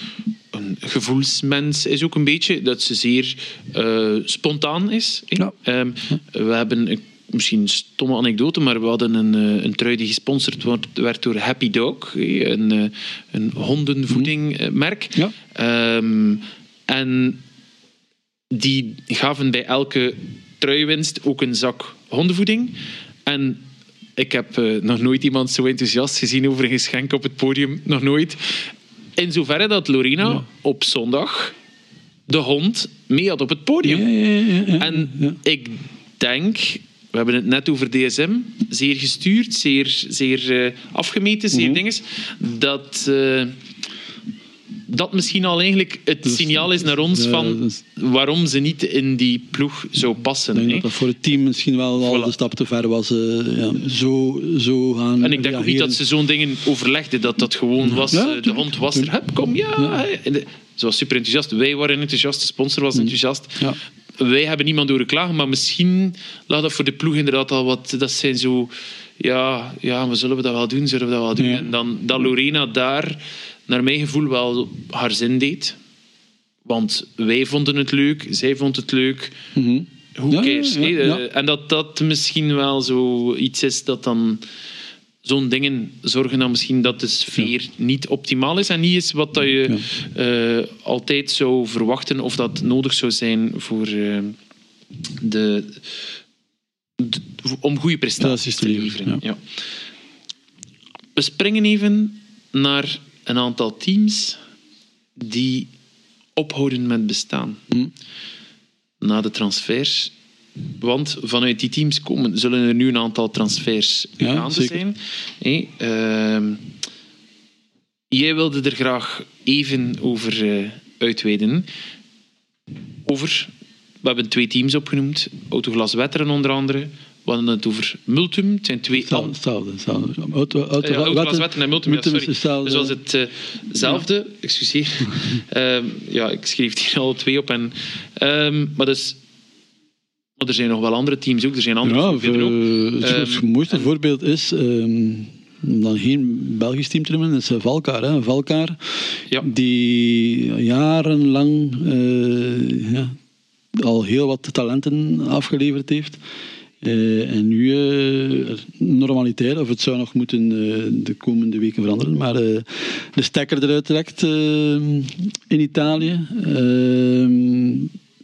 een gevoelsmens is. Ook een beetje. Dat ze zeer uh, spontaan is. Ja. Um, we hebben misschien een stomme anekdote, maar we hadden een, eh, een trui die gesponsord wordt, werd door Happy Dog, een, een hondenvoedingmerk. Ja. Um, en die gaven bij elke truiwinst ook een zak hondenvoeding. En ik heb uh, nog nooit iemand zo enthousiast gezien over een geschenk op het podium. Nog nooit. In zoverre dat Lorena op zondag de hond mee had op het podium. Ja, ja, en ik denk, we hebben het net over DSM, zeer gestuurd, zeer, zeer uh, afgemeten, zeer mm dinges, dat... Uh, dat misschien al eigenlijk het dus- signaal is naar ons van dus- waarom ze niet in die ploeg zou passen. Ik denk dat dat voor het team misschien wel al de stap te ver was. Uh, ja, zo, zo gaan En ik denk ook niet dat ze zo'n dingen overlegden, dat dat gewoon was, ja, uh, de hond was er, hup, kom, ja. Ze was super enthousiast, wij waren enthousiast, de sponsor was mm. enthousiast. Ja. Wij hebben niemand door klagen, maar misschien lag dat voor de ploeg inderdaad al wat... Dat zijn zo... Ja, ja, we zullen we dat wel doen, zullen we dat wel doen. En dan dat Lorena daar naar mijn gevoel wel haar zin deed. Want wij vonden het leuk, zij vond het leuk. Mm Hoe cares? En dat dat misschien wel zo iets is dat dan zo'n dingen zorgen dan misschien dat de sfeer niet optimaal is en niet is wat dat je uh, altijd zou verwachten of dat nodig zou zijn voor uh, de, de, om goede prestaties te leveren. Ja. We springen even naar een aantal teams die ophouden met bestaan. Hm. Na de transfers. Want vanuit die teams komen, zullen er nu een aantal transfers ja, gaande zijn. Hey, uh, jij wilde er graag even over uh, uitweiden. Over, we hebben twee teams opgenoemd. Autoglas Wetteren onder andere. We hadden het over Multum. Het zijn twee... Hetzelfde. hetzelfde. Auto, auto, ja, Autoglas en Multum, Multum ja, sorry. Dus was hetzelfde. Uh, ja. Excuseer. uh, [LAUGHS] ja, ik schreef hier al twee op. En, uh, maar dus... Maar er zijn nog wel andere teams ook. Er zijn andere ja, teams ook. Het um, mooiste en, voorbeeld is... Om dan geen Belgisch team te noemen, is Valkar. Hè. Valkar, ja. die jarenlang uh, ja, al heel wat talenten afgeleverd heeft. Uh, en nu uh, normaliteit, of het zou nog moeten uh, de komende weken veranderen, maar de stekker eruit trekt in Italië.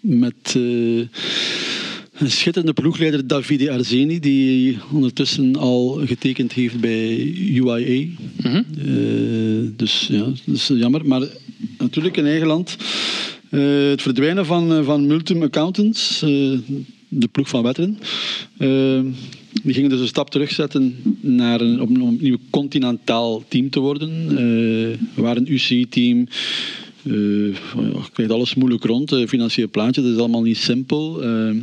met een schitterende ploegleider Davide Arzeni, die ondertussen al getekend heeft bij UIA. Mm dus ja, dat is jammer. Maar natuurlijk in eigen land. het verdwijnen van, van Multum Accountants de ploeg van Wetteren. Uh, die gingen dus een stap terugzetten naar een, om een nieuw continentaal team te worden. Uh, waar een UCI-team. Uh, eh, krijgt alles moeilijk rond. Uh, financieel plaatje, dat is allemaal niet simpel. Uh,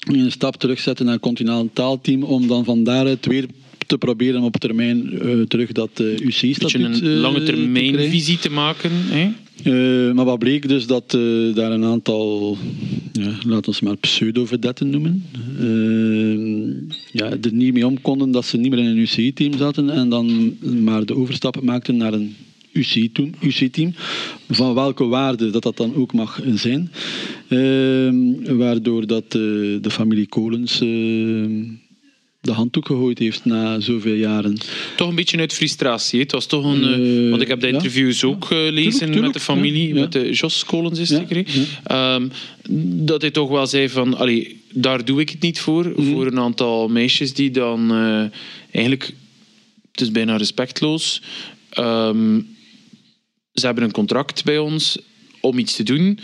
een stap terugzetten naar een continentaal team om dan van daaruit weer te proberen op termijn terug dat uh, UCI-statuut Een lange termijn visie te maken. Hè? Uh, maar wat bleek dus dat uh, daar een aantal, ja, laten we maar pseudo-vedetten noemen, uh, ja, er niet mee om konden dat ze niet meer in een UCI-team zaten en dan maar de overstap maakten naar een UCI-team, van welke waarde dat dat dan ook mag zijn. waardoor dat de familie Kolens de handdoek gegooid heeft na zoveel jaren. Toch een beetje uit frustratie. Het was toch een. Uh, want ik heb de interviews ook gelezen met de familie, met de Jos Kolens is zeker. Um, dat hij toch wel zei van. Allee, daar doe ik het niet voor. Mhm. Voor een aantal meisjes die dan uh, eigenlijk. Het is bijna respectloos. Um, ze hebben een contract bij ons om iets te doen.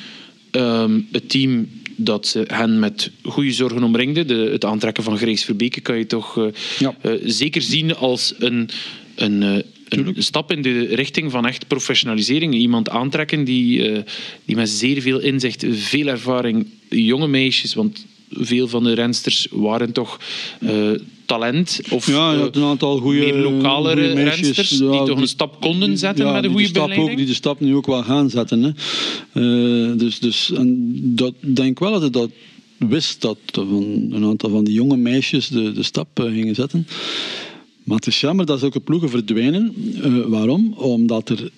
Um, het team dat ze hen met goede zorgen omringde. De, het aantrekken van Grace Verbeke kan je toch uh, ja. uh, zeker zien als een, een, uh, een stap in de richting van echt professionalisering. Iemand aantrekken die, die met zeer veel inzicht, veel ervaring, jonge meisjes, want veel van de rensters waren toch uh, talent. Of ja, je had een aantal goede, meer lokalere rensters die toch een stap konden zetten met een goede begeleiding. Ook, die de stap nu ook wel gaan zetten. Hè. Uh, dus dus en dat denk wel dat hij dat wist, dat van een aantal van die jonge meisjes de, de stap uh, gingen zetten. Maar het is jammer dat zulke ploegen verdwijnen. waarom? Omdat er...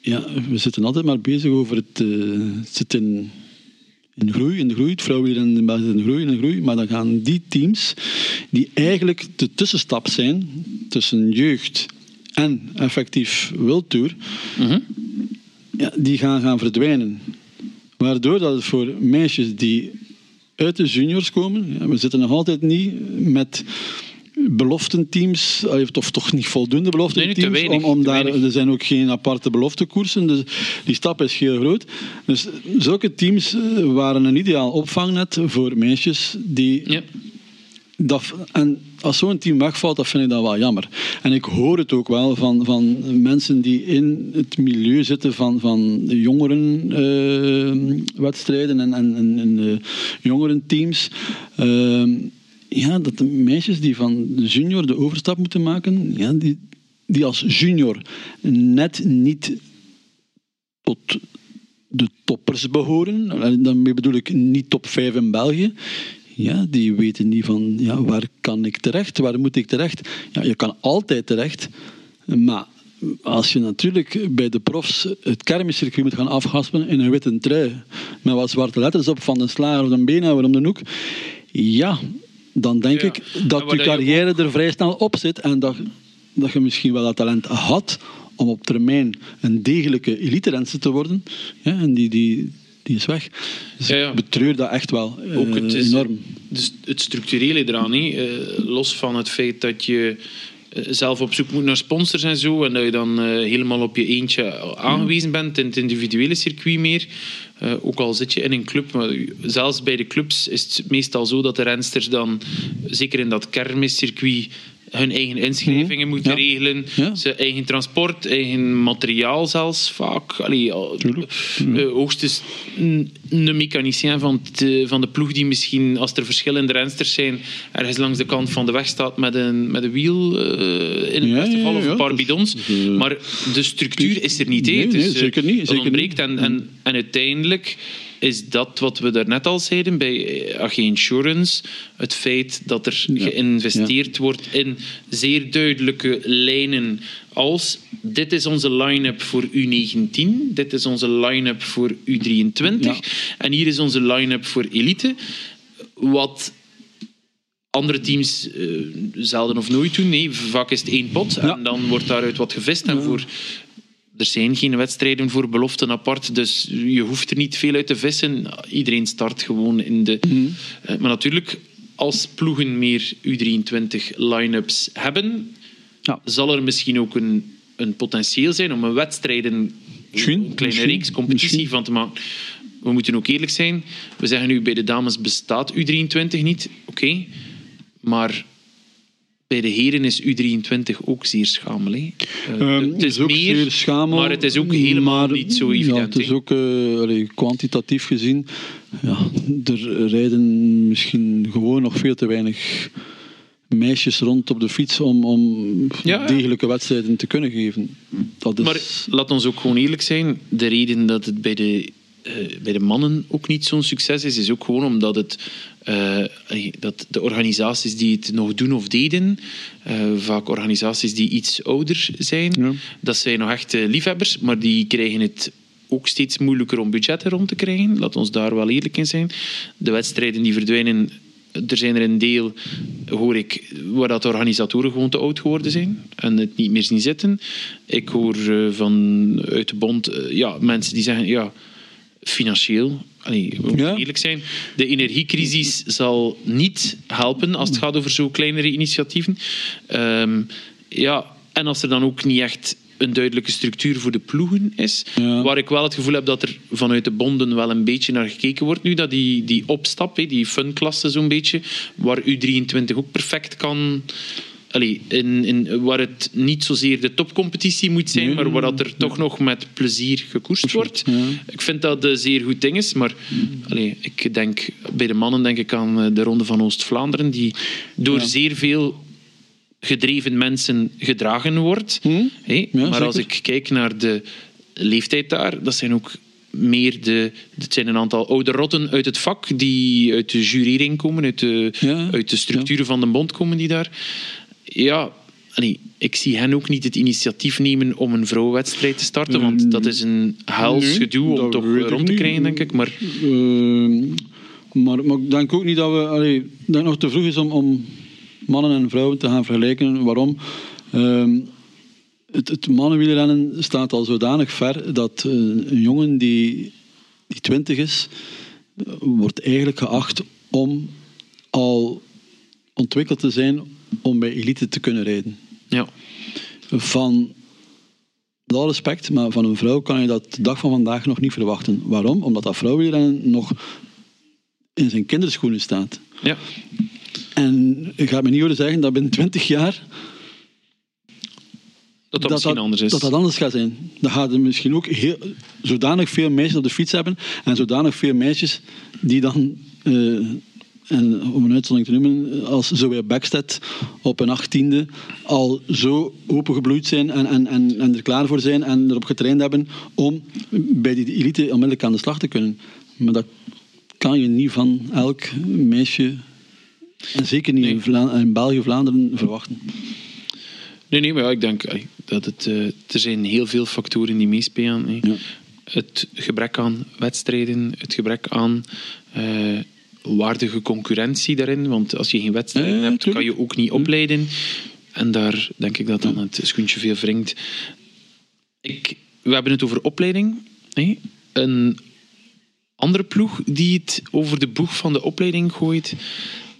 ja, we zitten altijd maar bezig over het, het zit in in groei, in groei. Het vrouwenwiel in België in groei, in groei. Maar dan gaan die teams, die eigenlijk de tussenstap zijn tussen jeugd en effectief wildtour, mm ja, die gaan gaan verdwijnen. Waardoor dat het voor meisjes die uit de juniors komen, ja, we zitten nog altijd niet met beloftenteams, of toch niet voldoende beloftenteams, nee, om, om daar, er zijn ook geen aparte beloftekoersen, dus die stap is heel groot. Dus zulke teams eh, waren een ideaal opvangnet voor meisjes die... Ja. Dat, en als zo'n team wegvalt, dat vind ik dan wel jammer. En ik hoor het ook wel van, van mensen die in het milieu zitten van, van jongerenwedstrijden uh, en, en, en, en uh, jongerenteams. Uh, ja, dat de meisjes die van junior de overstap moeten maken, ja, die, die als junior net niet tot de toppers behoren, daarmee bedoel ik niet top 5 in België, ja, die weten niet van ja, waar kan ik terecht, waar moet ik terecht. Ja, je kan altijd terecht, maar als je natuurlijk bij de profs het kermiscircuit moet gaan afhaspen in een witte trui, met wat zwarte letters op van de slager of de benen om de hoek, ja, dan denk ik dat je carrière er vrij snel op zit en dat, dat je misschien wel dat talent had om op termijn een degelijke elite te worden. Ja, en die, die, die is weg. Dus ja, ik betreur dat echt wel Ook het is, enorm. Dus het structurele eraan, uh, los van het feit dat je eh, zelf op zoek moet naar sponsors en zo. En dat je dan uh, helemaal op je eentje aangewezen bent in het individuele circuit meer. Uh, ook al zit je in een club, maar zelfs bij de clubs is het meestal zo dat de rensters dan, zeker in dat kermiscircuit, hun eigen inschrijvingen mhm. moeten regelen. Ja. Ze eigen transport, eigen materiaal zelfs vaak. Allee, uh, hoogstens een mechanicien van, van de ploeg die misschien, als er verschillende rensters zijn, ergens langs de kant van de weg staat met een, met een wiel uh, in het beste geval, of een paar bidons. maar de structuur is er niet. Nee, dus, zeker niet. Zeker ontbreekt. En, en, en uiteindelijk is dat wat we daarnet al zeiden bij AG Insurance. Het feit dat er geïnvesteerd wordt in zeer duidelijke lijnen als dit is onze line-up voor U19, dit is onze line-up voor U23 en hier is onze line-up voor elite. Wat andere teams uh, zelden of nooit doen. Nee, vaak is het één pot en dan wordt daaruit wat gevist. En voor er zijn geen wedstrijden voor beloften apart, dus je hoeft er niet veel uit te vissen. Iedereen start gewoon in de. Mhm. Eh, maar natuurlijk, als ploegen meer U23 line-ups hebben, ja. zal er misschien ook een, een potentieel zijn om een wedstrijd, een, een kleine reeks competitie van te maken. We moeten ook eerlijk zijn. We zeggen nu bij de dames bestaat U23 niet. Oké. Maar bij de heren is U23 ook zeer schamel. Uh, het is, ook meer, zeer schamel, maar het is ook helemaal niet zo evident. Ja, het is ook uh, kwantitatief gezien. Ja, er rijden misschien gewoon nog veel te weinig meisjes rond op de fiets om, om degelijke wedstrijden te kunnen geven. Dat is... Maar laat ons ook gewoon eerlijk zijn. De reden dat het bij de uh, bij de mannen ook niet zo'n succes is, is ook gewoon omdat het, uh, dat de organisaties die het nog doen of deden, uh, vaak organisaties die iets ouder zijn, dat zijn nog echt liefhebbers, maar die krijgen het ook steeds moeilijker om budgetten rond te krijgen. Laat ons daar wel eerlijk in zijn. De wedstrijden die verdwijnen er zijn er een deel, hoor ik, waar dat de organisatoren gewoon te oud geworden zijn en het niet meer zien zitten. Ik hoor van uit de bond ja, mensen die zeggen, ja, financieel, allee, we moeten eerlijk zijn, de energiecrisis zal niet helpen als het gaat over zo kleinere initiatieven. Um, ja, en als er dan ook niet echt een duidelijke structuur voor de ploegen is. Waar ik wel het gevoel heb dat er vanuit de bonden wel een beetje naar gekeken wordt nu. Dat die, die opstap, die funklasse zo'n beetje, waar U23 ook perfect kan... Allee, in, in, waar het niet zozeer de topcompetitie moet zijn, maar waar dat er toch nog met plezier gekoerst wordt. Ik vind dat een zeer goed ding is, maar allee, ik denk, bij de mannen denk ik aan eh, de Ronde van Oost-Vlaanderen, die door zeer veel gedreven mensen gedragen wordt. Hm? maar als ik kijk naar de leeftijd daar, dat zijn ook meer de. Het zijn een aantal oude rotten uit het vak die uit de jurering komen, uit de, uit de structuren van de bond komen die daar. Ja, nee, ik zie hen ook niet het initiatief nemen om een vrouwenwedstrijd te starten, want dat is een hels gedoe om toch rond te krijgen, denk ik. Maar, uh, maar, maar ik denk ook niet dat we. Allee, ik denk nog te vroeg is om, om mannen en vrouwen te gaan vergelijken. Waarom? Uh, het, het mannenwielrennen staat al zodanig ver dat uh, een jongen die, die 20 is, wordt eigenlijk geacht om al ontwikkeld te zijn om bij elite te kunnen rijden. Ja. Van alle respect, maar van een vrouw kan je dat de dag van vandaag nog niet verwachten. Waarom? Omdat dat vrouwenwielrennen nog in zijn kinderschoenen staat. Ja. En ik ga me niet horen zeggen dat binnen 20 jaar. Dat dat, misschien anders is. Dat dat anders gaat zijn. Dan gaan er misschien ook heel, zodanig veel meisjes op de fiets hebben en zodanig veel meisjes die dan. Uh, en om een uitzondering te noemen, als Zoe Backstedt op een achttiende al zo opengebloeid zijn en, en, en, en er klaar voor zijn en erop getraind hebben om bij die elite onmiddellijk aan de slag te kunnen. Maar dat kan je niet van elk meisje en zeker niet in, Vla in België, Vlaanderen verwachten. Nee, nee, maar ja, ik denk dat het, uh, er zijn heel veel factoren die meespelen. Ja. Het gebrek aan wedstrijden, het gebrek aan uh, waardige concurrentie daarin. Want als je geen wedstrijden hebt, kan je ook niet opleiden. En daar denk ik dat dan het schoentje veel wringt. Ik, we hebben het over opleiding. Een andere ploeg die het over de boeg van de opleiding gooit,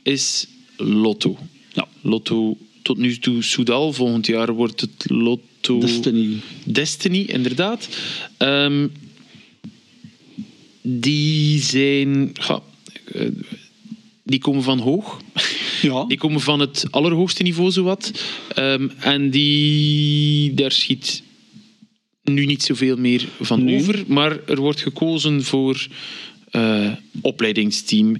is Lotto. Ja, Lotto tot nu toe Soudal. Volgend jaar wordt het Lotto... Destiny. Destiny, inderdaad. Um, die zijn... Ja, die komen van hoog. Ja. [LAUGHS] Die komen van het allerhoogste niveau, zowat. Um, en die, daar schiet nu niet zoveel meer van over. Maar er wordt gekozen voor uh, opleidingsteam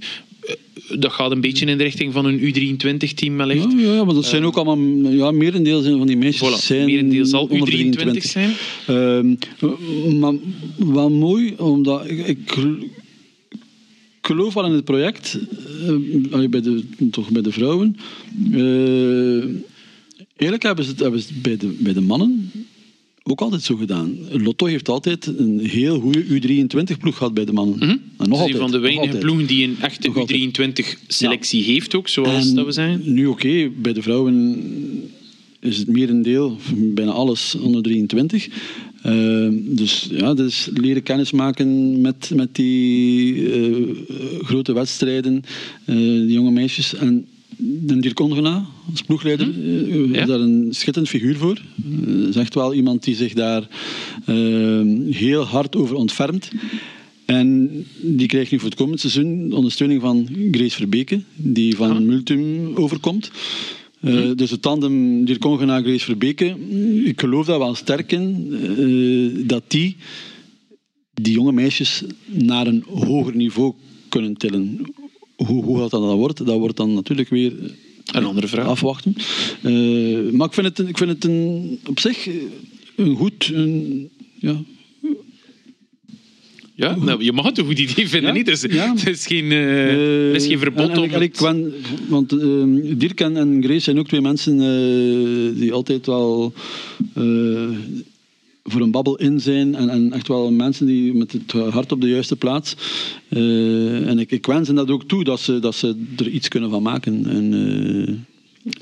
dat gaat een beetje in de richting van een U23-team wellicht. Ja, ja, maar dat zijn ook allemaal... Ja, merendeel zijn van die meisjes voilà, zijn merendeel zal U23 zijn. Uh, maar wel mooi, omdat ik, ik geloof wel in het project, uh, bij, de, toch bij de vrouwen. Uh, eigenlijk hebben ze het, hebben ze het bij, de, bij de mannen ook altijd zo gedaan. Lotto heeft altijd een heel goede U23-ploeg gehad bij de mannen. Mm -hmm. nog altijd, van de weinige ploegen die een echte U23-selectie heeft ook, zoals dat we zijn. Nu oké, bij de vrouwen is het merendeel, bijna alles, onder 23. Uh, dus ja, dus leren kennismaken met, met die uh, grote wedstrijden, uh, die jonge meisjes. En de Dirk Ongena als ploegleider hm? is daar een schitterend figuur voor. Uh, is echt wel iemand die zich daar uh, heel hard over ontfermt. En die krijgt nu voor het komend seizoen ondersteuning van Grace Verbeke, die van ah. Multum overkomt. Uh, hm? Dus het tandem Dirk Ongena, Grace Verbeke, ik geloof daar wel sterk in dat die die jonge meisjes naar een hoger niveau kunnen tillen hoe, hoe dat dan wordt, dat wordt dan natuurlijk weer een andere vraag. afwachten. Uh, maar ik vind het, ik vind het een, op zich een goed... Een, ja, ja, nou, je mag het een goed idee vinden, niet? Dus, ja. Het is geen, uh, er is geen verbod en, en, om... Ik, want uh, Dirk en, en Grace zijn ook twee mensen uh, die altijd wel voor een babbel in zijn en, en, echt wel mensen die met het hart op de juiste plaats. En ik, ik wens hen dat ook toe, dat ze, dat ze er iets kunnen van maken. En,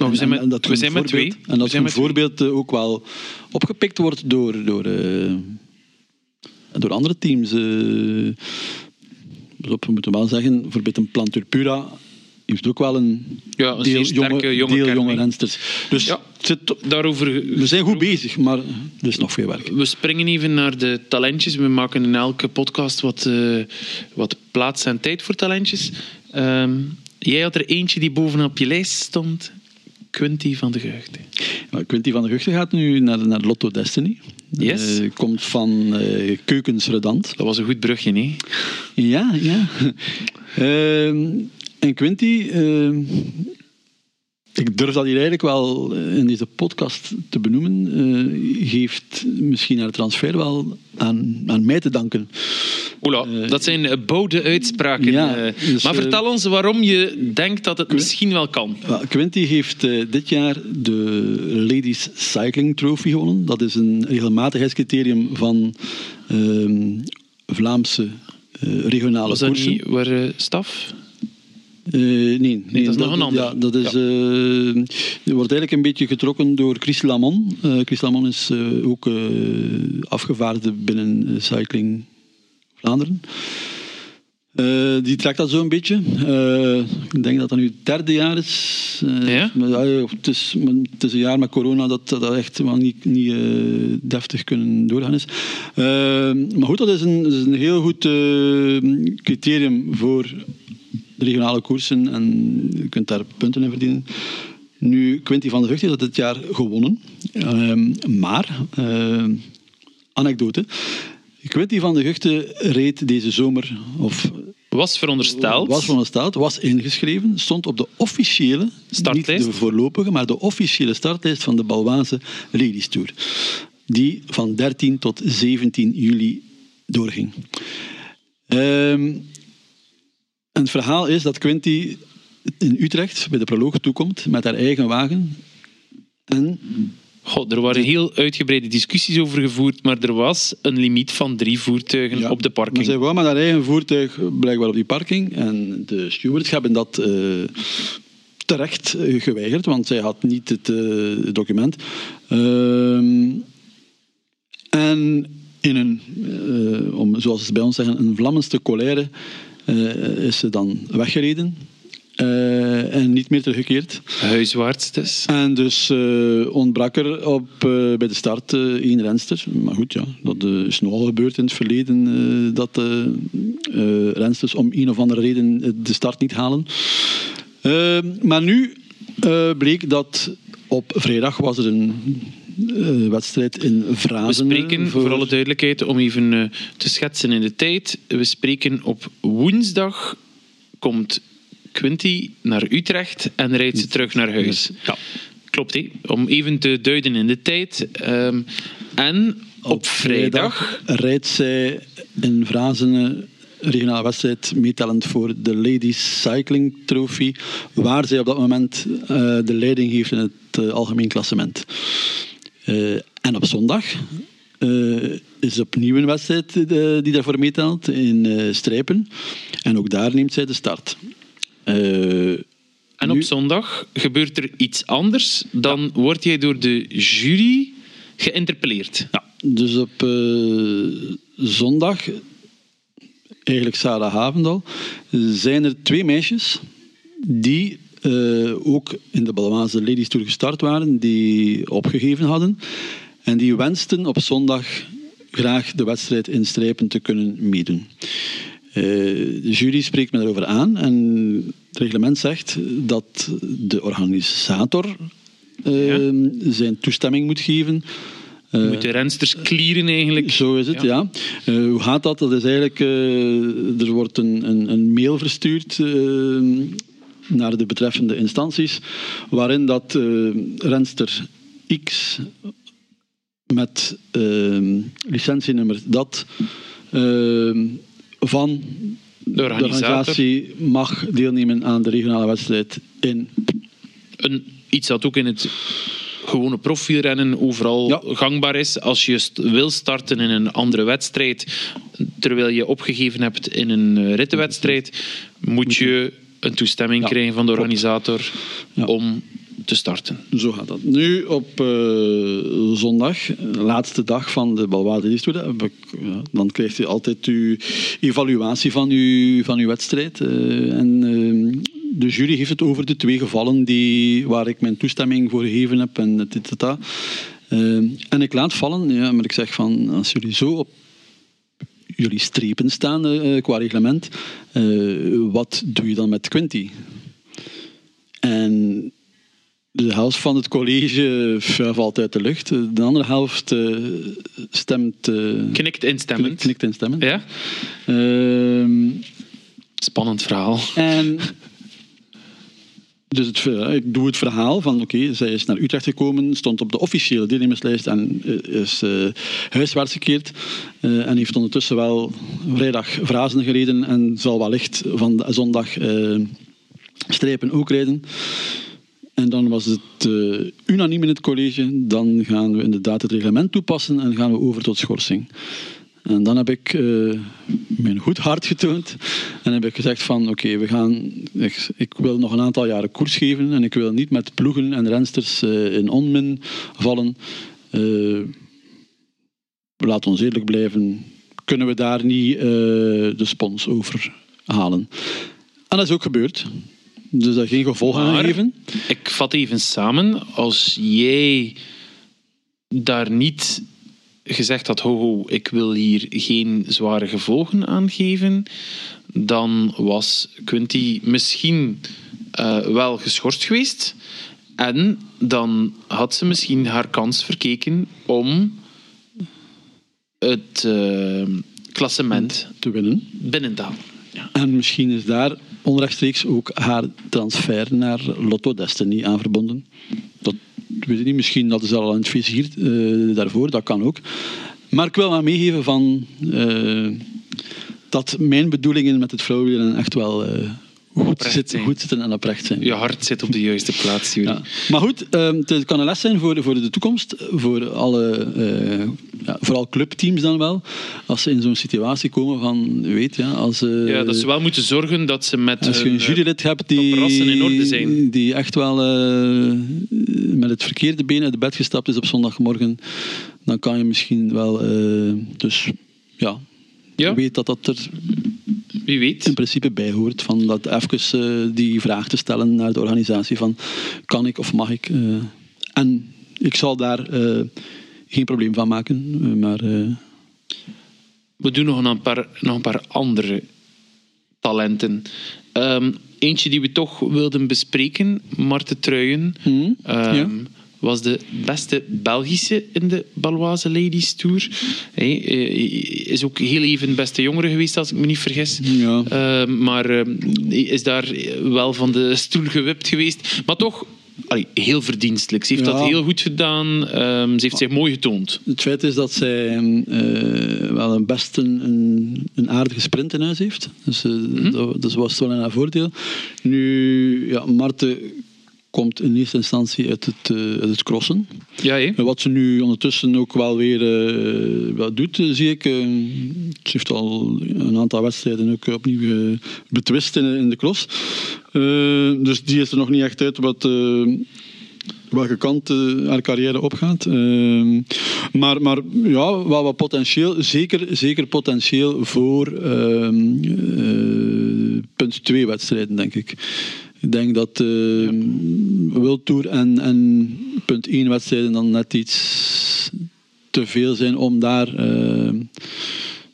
we zijn met, en, dat we zijn met twee. En dat een voorbeeld twee. ook wel opgepikt wordt door, door, uh, door andere teams. Op, we moeten wel zeggen, bijvoorbeeld een Plantur Pura heeft ook wel een, ja, een jonge, jonge, deel jonge rensters. Dus ja, zit, daarover, we zijn goed bezig, maar er is nog veel werk. We springen even naar de talentjes. We maken in elke podcast wat, uh, wat plaats en tijd voor talentjes. Um, jij had er eentje die bovenop je lijst stond. Quinty van de Geugde. Nou, Quinty van de Geugde gaat nu naar, naar Lotto Destiny. Yes. Uh, komt van uh, Keukens Redant. Dat was een goed brugje, nee? Ja, ja. uh, [LAUGHS] en Quinty, uh, ik durf dat hier eigenlijk wel in deze podcast te benoemen, uh, geeft misschien haar transfer wel aan, aan mij te danken. Oela, uh, dat zijn boude uitspraken. Ja, dus, maar vertel ons waarom je denkt dat het misschien wel kan. Quinty heeft dit jaar de Ladies Cycling Trophy gewonnen. Dat is een regelmatigheidscriterium van ehm, Vlaamse regionale Was dat niet waar staf? Uh, nee, nee, dat is nog een ander. Ja, dat is, ja. uh, wordt eigenlijk een beetje getrokken door Chris Lamon. Uh, Chris Lamon is ook afgevaardigde binnen Cycling Vlaanderen. die trekt dat zo een beetje. ik denk dat dat nu het derde jaar is. ja? Maar, het, is het is een jaar met corona dat dat echt wel niet, niet deftig kunnen doorgaan is. maar goed, dat is een, dat is een heel goed criterium voor regionale koersen en je kunt daar punten in verdienen. Nu, Quinty van der Vught heeft dat dit jaar gewonnen. Uh, maar, uh, anekdote. Quinty van der Guchte reed deze zomer, of was verondersteld. Was verondersteld, was ingeschreven, stond op de officiële, startlijst. niet de voorlopige, maar de officiële startlijst van de Balwaanse Ladies Tour. Die van 13 tot 17 juli doorging. Uh, en het verhaal is dat Quinty in Utrecht bij de proloog toekomt met haar eigen wagen. En God, er waren heel uitgebreide discussies over gevoerd, maar er was een limiet van drie voertuigen op de parking. Maar zij wou met haar eigen voertuig blijkbaar op die parking. En de stewards hebben dat uh, terecht uh, geweigerd, want zij had niet het uh, document. Ehm, en in een, om, zoals ze bij ons zeggen, een vlammenste colère is ze dan weggereden. Uh, en niet meer teruggekeerd. Huiswaarts dus. En dus uh, ontbrak er op, uh, bij de start één renster. Maar goed, ja, dat is nogal gebeurd in het verleden dat rensters om een of andere reden de start niet halen. maar nu bleek dat op vrijdag was er een uh, wedstrijd in Vrazen. We spreken, voor... voor alle duidelijkheid, om even uh, te schetsen in de tijd. We spreken op woensdag komt Quinty naar Utrecht en rijdt ze terug naar huis. Ja. Klopt, hé. om even te duiden in de tijd. Um, en op, op vrijdag, vrijdag rijdt zij in Vrazen regionale wedstrijd meetellend voor de Ladies Cycling Trophy, waar zij op dat moment uh, de leiding heeft in het uh, algemeen klassement. Uh, en op zondag uh, is opnieuw een wedstrijd uh, die daarvoor meetelt in Strijpen. En ook daar neemt zij de start. en op zondag gebeurt er iets anders. Dan ja. word jij door de jury geïnterpelleerd. Ja, dus op zondag, eigenlijk Sarah Havendal, zijn er twee meisjes die uh, ook in de Balmaanse Ladies Tour gestart waren, die opgegeven hadden. En die wensten op zondag graag de wedstrijd in Strijpen te kunnen meedoen. Uh, de jury spreekt me daarover aan en het reglement zegt dat de organisator uh, ja. zijn toestemming moet geven. Uh, moet de rensters clearen eigenlijk. Zo is het, ja. ja. hoe gaat dat? Dat is eigenlijk, er wordt een, een, een mail verstuurd naar de betreffende instanties, waarin dat uh, renster X met uh, licentienummer dat uh, van de organisatie mag deelnemen aan de regionale wedstrijd in. Een, iets dat ook in het gewone profielrennen overal gangbaar is. Als je wil starten in een andere wedstrijd, terwijl je opgegeven hebt in een eh, rittenwedstrijd, moet je een toestemming krijgen van de organisator om te starten. Zo gaat dat. Nu op uh, zondag, laatste dag van de Balwade dan krijgt u altijd uw evaluatie van uw, van uw wedstrijd. Uh, en uh, de jury heeft het over de twee gevallen die, waar ik mijn toestemming voor gegeven heb en dit, dit, dat. en ik laat vallen, ja, maar ik zeg van, als jullie zo op jullie strepen staan uh, qua reglement, uh, wat doe je dan met Quinty? En de helft van het college valt uit de lucht. De andere helft uh, stemt... Knikt instemmend. Knikt instemmend. Ja? Uh, Spannend verhaal. En... [LAUGHS] Dus het, ik doe het verhaal van, oké, zij is naar Utrecht gekomen, stond op de officiële deelnemerslijst en eh, is uh, huiswaarts gekeerd. Uh, en heeft ondertussen wel vrijdag vrazen gereden en zal wellicht van de zondag strepen ook rijden. En dan was het uh, unaniem in het college. Dan gaan we inderdaad het reglement toepassen en gaan we over tot schorsing. En dan heb ik uh, mijn goed hart getoond en heb ik gezegd van oké, we gaan, ik, ik, wil nog een aantal jaren koers geven en ik wil niet met ploegen en rensters uh, in onmin vallen. laat ons eerlijk blijven, kunnen we daar niet de spons over halen. En dat is ook gebeurd. Dus dat geen gevolgen aan geven? Ik vat even samen. Als jij daar niet gezegd had, ho, ho, ik wil hier geen zware gevolgen aan geven, dan was Quinty misschien uh, wel geschorst geweest. En dan had ze misschien haar kans verkeken om het uh, klassement te winnen. binnen te halen. Ja. En misschien is daar onrechtstreeks ook haar transfer naar Lotto Destiny aan verbonden. Dat weet ik niet, misschien dat is al aan het vizier uh, daarvoor, dat kan ook. Maar ik wil maar meegeven van, uh, dat mijn bedoelingen met het vrouwenwielen echt wel uh, goed, zit, goed zitten en oprecht zijn. Je hart zit op de juiste plaats, Jury. Ja. Maar goed, um, het kan een les zijn voor, voor de toekomst, voor alle, uh, ja, vooral clubteams dan wel, als ze in zo'n situatie komen van, weet ja, als... Uh, ja, dat ze wel moeten zorgen dat ze met Als je een jurylid hebt die, in orde zijn. die echt wel uh, met het verkeerde been uit de bed gestapt is op zondagmorgen, dan kan je misschien wel... dus ja, ja. weet dat dat er wie weet. in principe bij hoort. Van dat even uh, die vraag te stellen naar de organisatie van kan ik of mag ik. Uh, en ik zal daar uh, geen probleem van maken. maar, We doen nog een paar, nog een paar andere talenten. Um, eentje die we toch wilden bespreken, Marten Truijen. Hmm, um, ja was de beste Belgische in de Baloise Ladies Tour. Hij is ook heel even beste jongere geweest, als ik me niet vergis. Ja. Uh, maar uh, is daar wel van de stoel gewipt geweest. Maar toch Allee, heel verdienstelijk. Ze heeft dat heel goed gedaan. Um, ze heeft zich mooi getoond. Het feit is dat zij uh, wel een best een, een, aardige sprint in huis heeft. Dus uh, mm -hmm. dat, dat, was wel een voordeel. Nu, ja, Marten komt in eerste instantie uit het, uh, uit het crossen. Ja, Wat ze nu ondertussen ook wel weer uh, wat doet, uh, zie ik. ze heeft al een aantal wedstrijden ook opnieuw betwist in, in, de cross. dus die is er nog niet echt uit wat welke kant haar carrière opgaat. Uh, maar, maar ja, wel wat potentieel, zeker, zeker potentieel voor uh, punt 2 wedstrijden, denk ik. Ik denk dat uh, en, en punt 1 wedstrijden dan net iets te veel zijn om daar uh,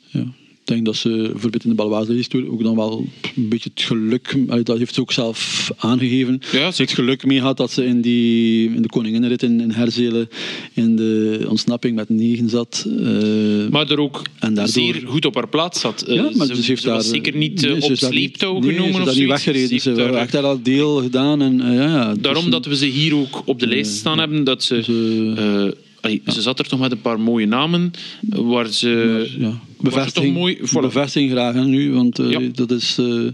ja, denk dat ze bijvoorbeeld in de Baloise Tour ook dan wel een beetje het geluk, dat heeft ze ook zelf aangegeven, ja, het geluk mee had dat ze in, die, in de Koninginnenrit in, in Herzelen in de ontsnapping met negen zat. Uh, maar er ook en daardoor, zeer goed op haar plaats zat. Uh, ja, maar ze, heeft daar, zeker niet nee, op sleeptouw genomen nee, ze of daar niet weggereden. Ze heeft daar al deel gedaan. En, ja, ja, Daarom dus, dat we ze hier ook op de lijst staan hebben, dat ze... Allee. Ze zat er toch met een paar mooie namen waar ze. Maar, ja. Bevestiging, mooi, bevestiging graag nu, want uh, ja. dat is. Uh,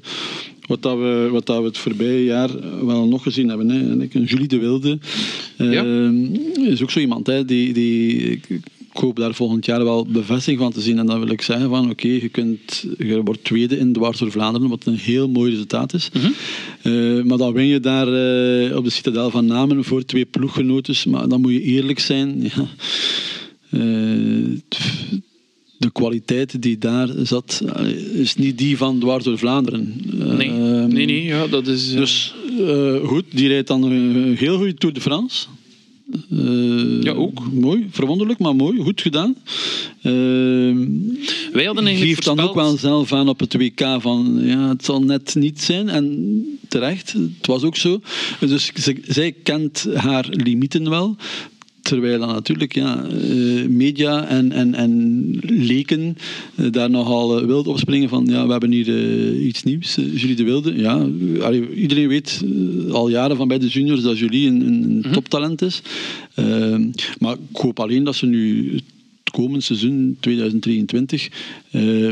wat, dat we, wat dat we het voorbije jaar wel nog gezien hebben. Hè. En Julie de Wilde uh, is ook zo iemand hè, die, die ik hoop daar volgend jaar wel bevestiging van te zien. En dan wil ik zeggen van oké, je, kunt, je wordt tweede in Dwars door Vlaanderen, wat een heel mooi resultaat is. Mhm. Eh, maar dan win je daar uh, op de Citadel van Namen voor twee ploeggenoten. Maar dan moet je eerlijk zijn. [LAUGHS] Ja. Uh, de kwaliteit die daar zat, is niet die van Dwars door Vlaanderen. Nee, ehm, nee, nee ja, dat is... Dus goed, die rijdt dan een heel goede Tour de France. Uh, ja, ook. Mooi, verwonderlijk, maar mooi. Goed gedaan. Uh, Wij hadden eigenlijk geeft dan ook wel zelf aan op het WK van ja, het zal net niet zijn. En terecht, het was ook zo. Dus zij kent haar limieten wel. Terwijl dan natuurlijk ja, eh, media en, en, en leken eh, daar nogal uh, wild opspringen van ja, we hebben hier iets nieuws. Julie de Wilde, ja, iedereen weet al jaren van bij de juniors dat Julie een, een mhm. toptalent is. Ehm, maar ik hoop alleen dat ze nu het komend seizoen 2023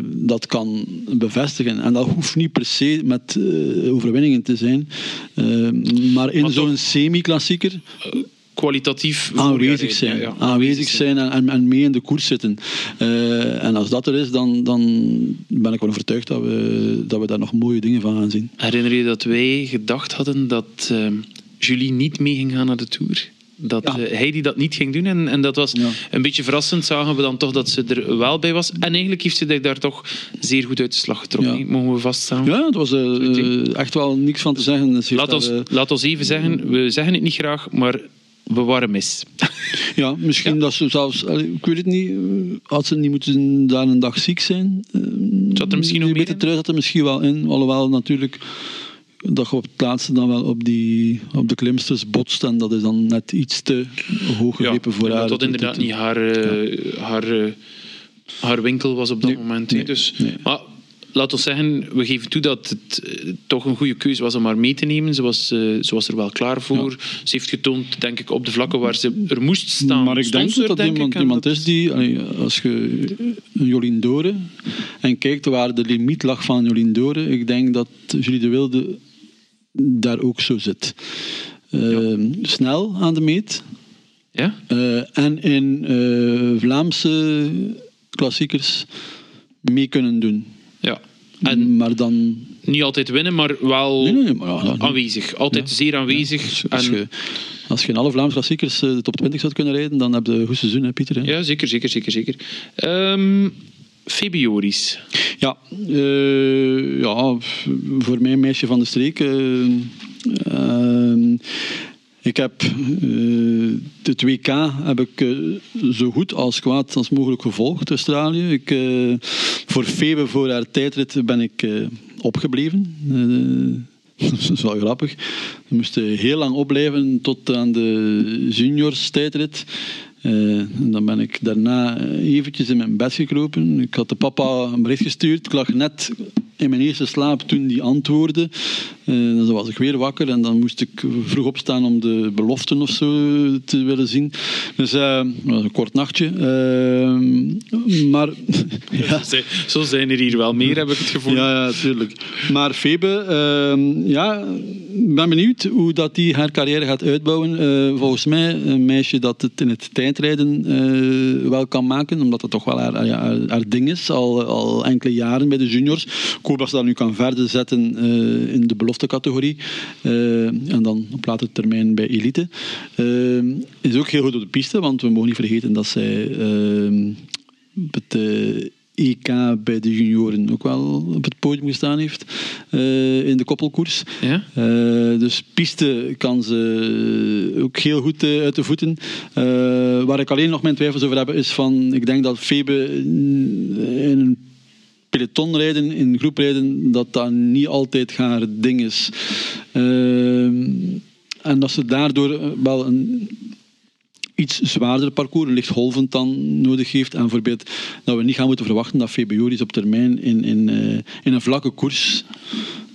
dat kan bevestigen. En dat hoeft niet per se met overwinningen te zijn. Ehm, maar in zo'n semi-klassieker kwalitatief aanwezig zijn. Ja, aanwezig zijn en, en, mee in de koers zitten. Uh, en als dat er is, dan, dan ben ik wel overtuigd dat we, dat we daar nog mooie dingen van gaan zien. Herinner je dat wij gedacht hadden dat uh, Julie niet mee ging gaan naar de Tour? dat ja. uh, hij die dat niet ging doen. En, en dat was ja. een beetje verrassend. Zagen we dan toch dat ze er wel bij was. En eigenlijk heeft ze daar toch zeer goed uit de slag getrokken. Ja. Mogen we vaststellen. Ja, het was uh, echt wel niks van te zeggen. Laat ons, laat ons even zeggen, we zeggen het niet graag, maar we waren mis. [LAUGHS] Ja, misschien dat ze zelfs, ik weet het niet, eh, had ze niet moeten daar een dag ziek zijn. Eh, zat er misschien nog meer in? trui zat er misschien wel in, alhoewel natuurlijk dat je op het laatste dan wel op, die, op de klimsters botst en dat is dan net iets te hoog gegrepen ja, voor haar. Dat inderdaad niet haar, uh, haar, haar winkel was op dat moment. Nee, dus, nee. Maar laat we zeggen, we geven toe dat het eh, toch een goede keuze was om haar mee te nemen. Ze was, uh, ze was er wel klaar voor. Ze heeft getoond, denk ik, op de vlakken waar ze er moest staan. Maar ik denk dat dat iemand, iemand is die, als je Jolien Dore en kijkt waar de limiet lag van Jolien Dore, ik denk dat Julie de Wilde daar ook zo zit. Uh, snel aan de meet. Ja? En in Vlaamse klassiekers mee kunnen doen. Ja. En maar dan... Niet altijd winnen, maar wel nee, nee, maar ja, aanwezig. Altijd zeer aanwezig. Als, je, als je in alle Vlaamse klassiekers eh, de top 20 zou kunnen rijden, dan heb je een goed seizoen, hè, Pieter? Hè? Ja, zeker, zeker, zeker. zeker. Um, Febioris. Ja, uh, ja, voor mij een meisje van de streek. Uh, ik heb uh, het WK heb ik uh, zo goed als kwaad als mogelijk gevolgd, Australië. Ik, uh, voor Febe, voor haar tijdrit, ben ik opgebleven. [LAUGHS] dat is wel grappig. We moesten heel lang opblijven tot aan de juniors tijdrit. Dan ben ik daarna eventjes in mijn bed gekropen. Ik had de papa een bericht gestuurd. Ik lag net in mijn eerste slaap toen die antwoordde. Uh, dan was ik weer wakker en dan moest ik vroeg opstaan om de beloften of zo te willen zien. Dus uh, een kort nachtje. Uh, maar [LAUGHS] ja. Zo zijn er hier wel meer, heb ik het gevoel. Ja, ja tuurlijk. Maar Febe, ehm, ja, ik ben benieuwd hoe dat die haar carrière gaat uitbouwen. Volgens mij een meisje dat het in het tijdrijden wel kan maken, omdat dat toch wel haar, haar, haar, ding is, al, al enkele jaren bij de juniors. Hoop dat ze dat nu kan verder zetten uh, in de beloftecategorie en dan op latere termijn bij elite. is ook heel goed op de piste, want we mogen niet vergeten dat zij het EK bij de junioren ook wel op het podium gestaan heeft uh, in de koppelkoers. Ja? Uh, dus piste kan ze ook heel goed uh, uit de voeten. waar ik alleen nog mijn twijfels over heb is van, ik denk dat Febe in een peloton rijden, in groep rijden, dat dat niet altijd haar ding is. en dat ze daardoor wel een iets zwaarder parcours, een licht golvend dan nodig heeft. En bijvoorbeeld dat we niet gaan moeten verwachten dat Febioris op termijn in, in, uh, in een vlakke koers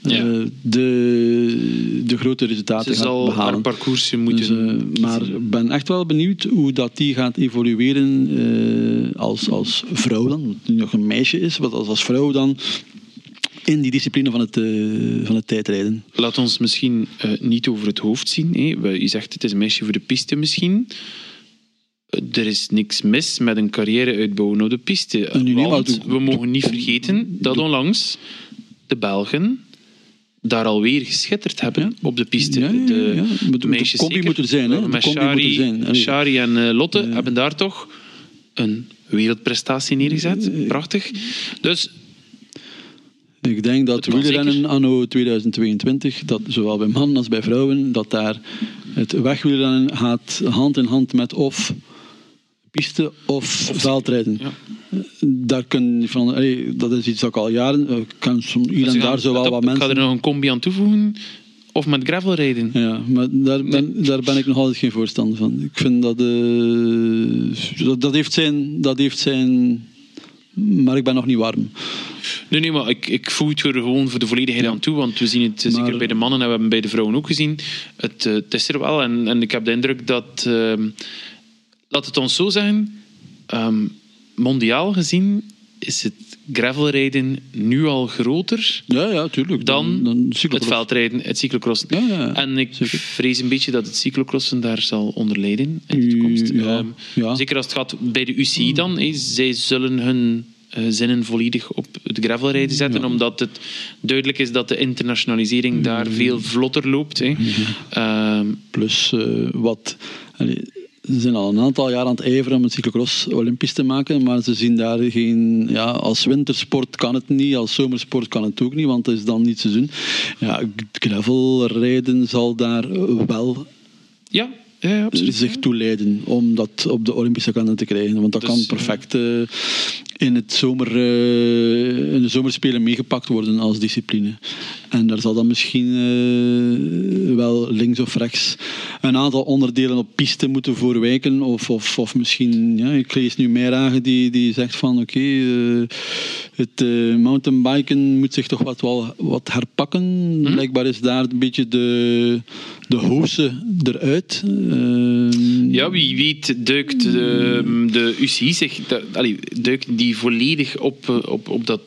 uh, de, de grote resultaten Ze gaat behalen. Haar parcours moeten dus, Maar ik ben echt wel benieuwd hoe dat die gaat evolueren als, als vrouw dan. Nu nog een meisje is, wat als, als vrouw dan in die discipline van het, uh, van het tijdrijden. Laat ons misschien uh, niet over het hoofd zien. Hè. Je zegt het is een meisje voor de piste misschien. Er is niks mis met een carrière uitbouwen op de piste. Want we mogen niet vergeten dat onlangs de Belgen daar alweer geschitterd hebben op de piste. Ja, ja, de, de meisjes de moet er zijn. Hè? Met Shari, Shari en uh, Lotte hebben daar toch een wereldprestatie neergezet. Prachtig. Dus ik denk dat wielrennen anno 2022, dat zowel bij mannen als bij vrouwen, dat daar het wegwielrennen gaat hand in hand met of piste of, of veldrijden. Ja. Daar kun je van, dat is iets dat ik al jaren, eh, kan hier en daar zo wel wat mensen... Ik ga er nog een combi aan toevoegen. Of met gravel rijden. Ja, maar daar ben, daar ben ik nog altijd geen voorstander van. Ik vind dat, uh, dat, dat, heeft zijn, dat heeft zijn... Maar ik ben nog niet warm. Nee, nee, maar ik, ik voeg het er gewoon voor de volledigheid aan toe. Want we zien het zeker bij de mannen en we hebben bij de vrouwen ook gezien. Het, uh, het is er wel. En, en ik heb de indruk dat... Uh, laat het ons zo zeggen. Um, mondiaal gezien is het gravelrijden nu al groter ja, ja, tuurlijk. dan, dan, het veldrijden, het cyclocrossen. Ja, ja, en ik vrees een beetje dat het cyclocrossen daar zal onder lijden in de toekomst. Um, zeker als het gaat bij de UCI dan. Hey, zij zullen hun uh, zinnen volledig op het gravelrijden zetten, omdat het duidelijk is dat de internationalisering daar veel vlotter loopt. Uh, Plus uh, wat... Allee, ze zijn al een aantal jaar aan het ijveren om het cyclocross olympisch te maken, maar ze zien daar geen... Ja, als wintersport kan het niet, als zomersport kan het ook niet, want het is dan niet seizoen. Ja, gravelrijden zal daar wel... Ja, ja, absoluut. zich toeleiden om dat op de Olympische kalender te krijgen. Want dat dus, kan perfect uh, in, het zomer, uh, in de zomerspelen meegepakt worden als discipline. En daar zal dan misschien uh, wel links of rechts een aantal onderdelen op piste moeten voorwijken. Of, of, of misschien, ja, ik lees nu Meiragen die, die zegt van oké, okay, het mountainbiken moet zich toch wat, wel, wat herpakken. Hm? Blijkbaar is daar een beetje de, de hoose eruit. Ehm, ja, wie weet duikt de, de UCI zich, allee, duikt die volledig op, eh, op, op dat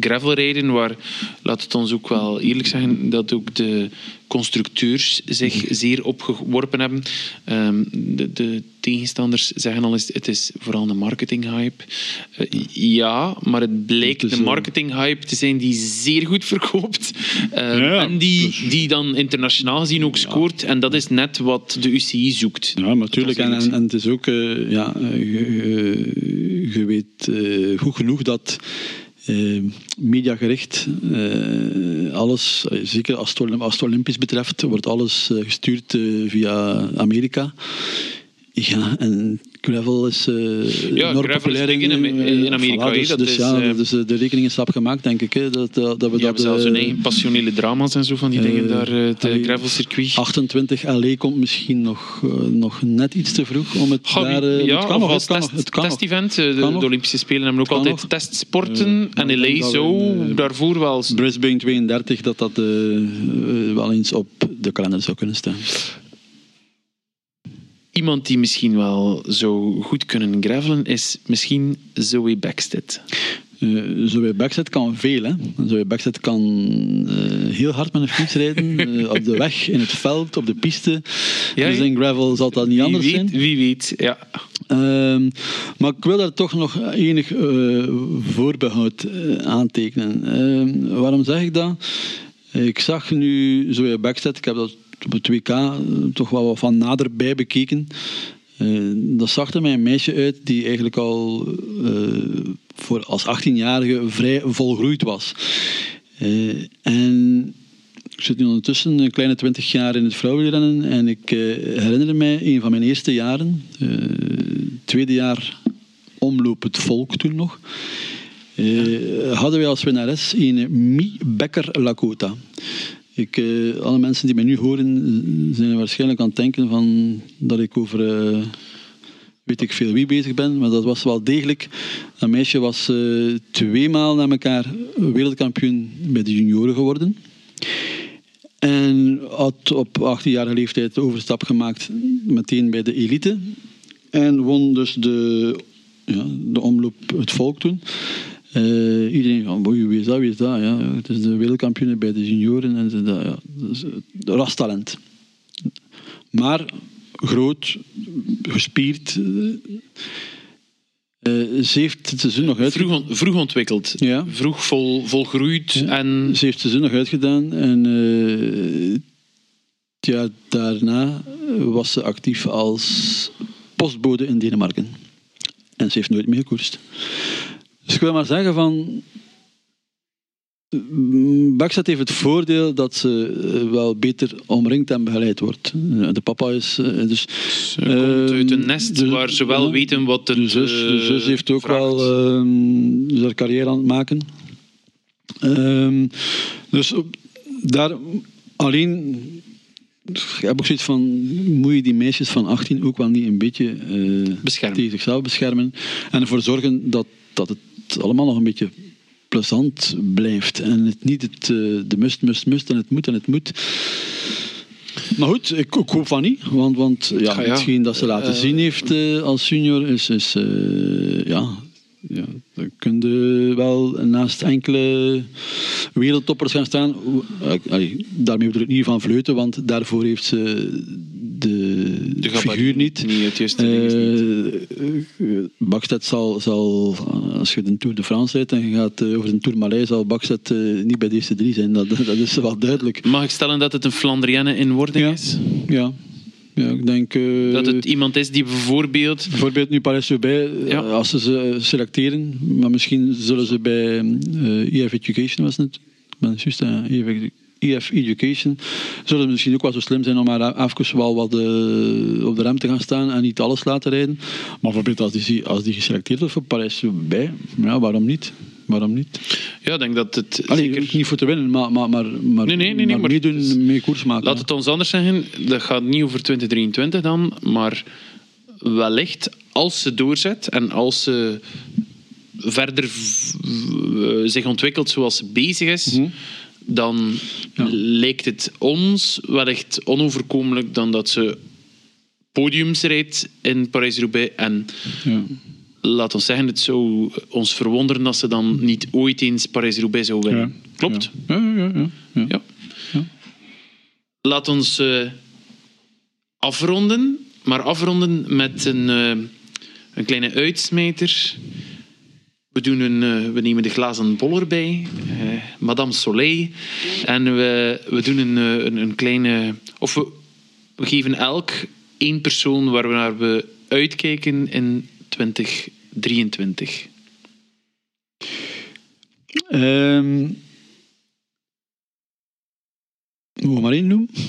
gravelrijden, waar, laat het ons ook wel eerlijk zeggen, dat ook de constructeurs zich zeer opgeworpen hebben. Ehm, de, de, tegenstanders zeggen al eens, het is vooral een marketinghype. Uh, ja, maar het blijkt een marketinghype te zijn die zeer goed verkoopt. Ehm, en die, die dan internationaal gezien ook scoort. En dat is net wat de UCI zoekt. Ja, natuurlijk. En, en, het is ook, uh, ja, je, je weet goed genoeg dat uh, mediagericht. Uh, alles, eh, zeker als het, als het Olympisch betreft, wordt alles gestuurd via Amerika. Ja, en gravel is uh, ja, enorm populair in, in, Amerika. dus, dat dus, is, ja, uh, dus de rekening is gemaakt, denk ik. Hè, dat, dat, dat we dat, zelfs hun eigen passionele drama's en zo van die dingen daar, het gravelcircuit. 28 LA komt misschien nog, nog net iets te vroeg om het Hobby, daar... ja, het kan nog, als test, test-event. De, de, Olympische Spelen hebben ook altijd nog. testsporten. en LA zo, daarvoor wel... Brisbane 32, dat dat wel eens op de kalender zou kunnen staan iemand die misschien wel zou goed kunnen gravelen is misschien Zoe Backstedt. Uh, Zoe Backstedt kan veel. Hè. Zoe Backstedt kan uh, heel hard met een fiets rijden. uh, [LAUGHS] op de weg, in het veld, op de piste. Ja, dus in gravel zal dat niet anders weet, zijn. Wie weet, ja. Ehm, maar ik wil daar toch nog enig voorbehoud aantekenen. Ehm, waarom zeg ik dat? Ik zag nu Zoe Backstedt, ik heb dat op het WK eh, toch wel wat van naderbij bekeken. Uh, dat zag er mij een meisje uit die eigenlijk al uh, voor als 18-jarige vrij volgroeid was. En ik zit nu ondertussen een kleine 20 jaar in het vrouwenrennen en ik herinner mij een van mijn eerste jaren, tweede jaar omloop het volk toen nog, hadden wij als winnares een Mi Becker Lakota. Ik, uh, alle mensen die mij nu horen zijn waarschijnlijk aan het denken van dat ik over uh, weet ik veel wie bezig ben, maar dat was wel degelijk. Dat meisje was uh, tweemaal na elkaar wereldkampioen bij de junioren geworden. En had op 18-jarige leeftijd de overstap gemaakt meteen bij de elite. En won dus de, ja, de omloop het volk toen. Uh, iedereen van, wie is dat, wie is dat? Ja, het is de wereldkampioen bij de junioren. En ze, dat, ja, dat rastalent. Maar groot, gespierd. Uh, ze heeft het seizoen nog uitgedaan. Vroeg, vroeg, ontwikkeld. Ja. Vroeg vol, volgroeid. Ja. En... Ze heeft het seizoen nog uitgedaan. En uh, ja, daarna was ze actief als postbode in Denemarken. En ze heeft nooit meer gekoerst. Dus ik wil maar zeggen van... Bakstad heeft het voordeel dat ze eh, wel beter omringd en begeleid wordt. De papa is... Eh, dus, ze komt uit een ehm, nest waar ze wel weten wat het De zus, de zus heeft ook vraagt. wel uh, haar carrière aan het maken. Um, dus daar alleen ik heb ook zoiets van, moet je die meisjes van 18 ook wel niet een beetje uh, tegen zichzelf beschermen en ervoor zorgen dat, dat het allemaal nog een beetje plezant blijft en het niet het, uh, de must, must, must en het moet en het moet. Maar goed, ik, ik hoop van niet, want, want ja, ja, hetgeen dat ze laten uh, zien heeft als junior is, is ja, ja, dan kun je wel naast enkele wereldtoppers gaan staan. Allee, daarmee bedoel ik niet van fluiten, want daarvoor heeft ze de, de figuur niet. niet het uh, Bakstedt zal, zal, als je de Tour de France rijdt en je gaat eh, over de Tour Malais, zal Bakstedt uh, niet bij deze drie zijn. Dat, dat is wel duidelijk. Mag ik stellen dat het een Flandrienne in wording ja. is? Ja. Ja, ik denk, uh, dat het iemand is die bijvoorbeeld... Bijvoorbeeld nu Paris-Roubaix, ja. als ze ze selecteren, maar misschien zullen ze bij uh, EF Education, was het? ben juist, EF, EF Education, zullen misschien ook wel zo slim zijn om maar even wel wat uh, op de rem te gaan staan en niet alles laten rijden. Maar bijvoorbeeld als die, als die geselecteerd wordt voor Paris-Roubaix, ja, waarom niet? Waarom niet? Ja, ik denk dat het. Allee, zeker... Niet voor te winnen, maar, maar, maar, maar, nee, nee, nee, maar, maar meedoen, dus, mee koers maken. Laat het ons anders zeggen, dat gaat niet over 2023 dan, maar wellicht als ze doorzet en als ze verder zich ontwikkelt zoals ze bezig is, mm -hmm. Dan ja. lijkt het ons wellicht onoverkomelijk dan dat ze podiums rijdt in Parijs-Roubaix en ja laat ons zeggen, het zou ons verwonderen dat ze dan niet ooit eens Parijs-Roubaix zou winnen. Ja. Klopt? Ja, ja, ja. ja, Laat ons uh, afronden, maar afronden met een, uh, een kleine uitsmijter. We, doen een, uh, we nemen de glazen bol erbij, Madame Soleil. En we, we doen een, een, een kleine... Of we, we geven elk één persoon waar we naar we uitkijken in 2023? Um, moet maar één noemen? [LAUGHS]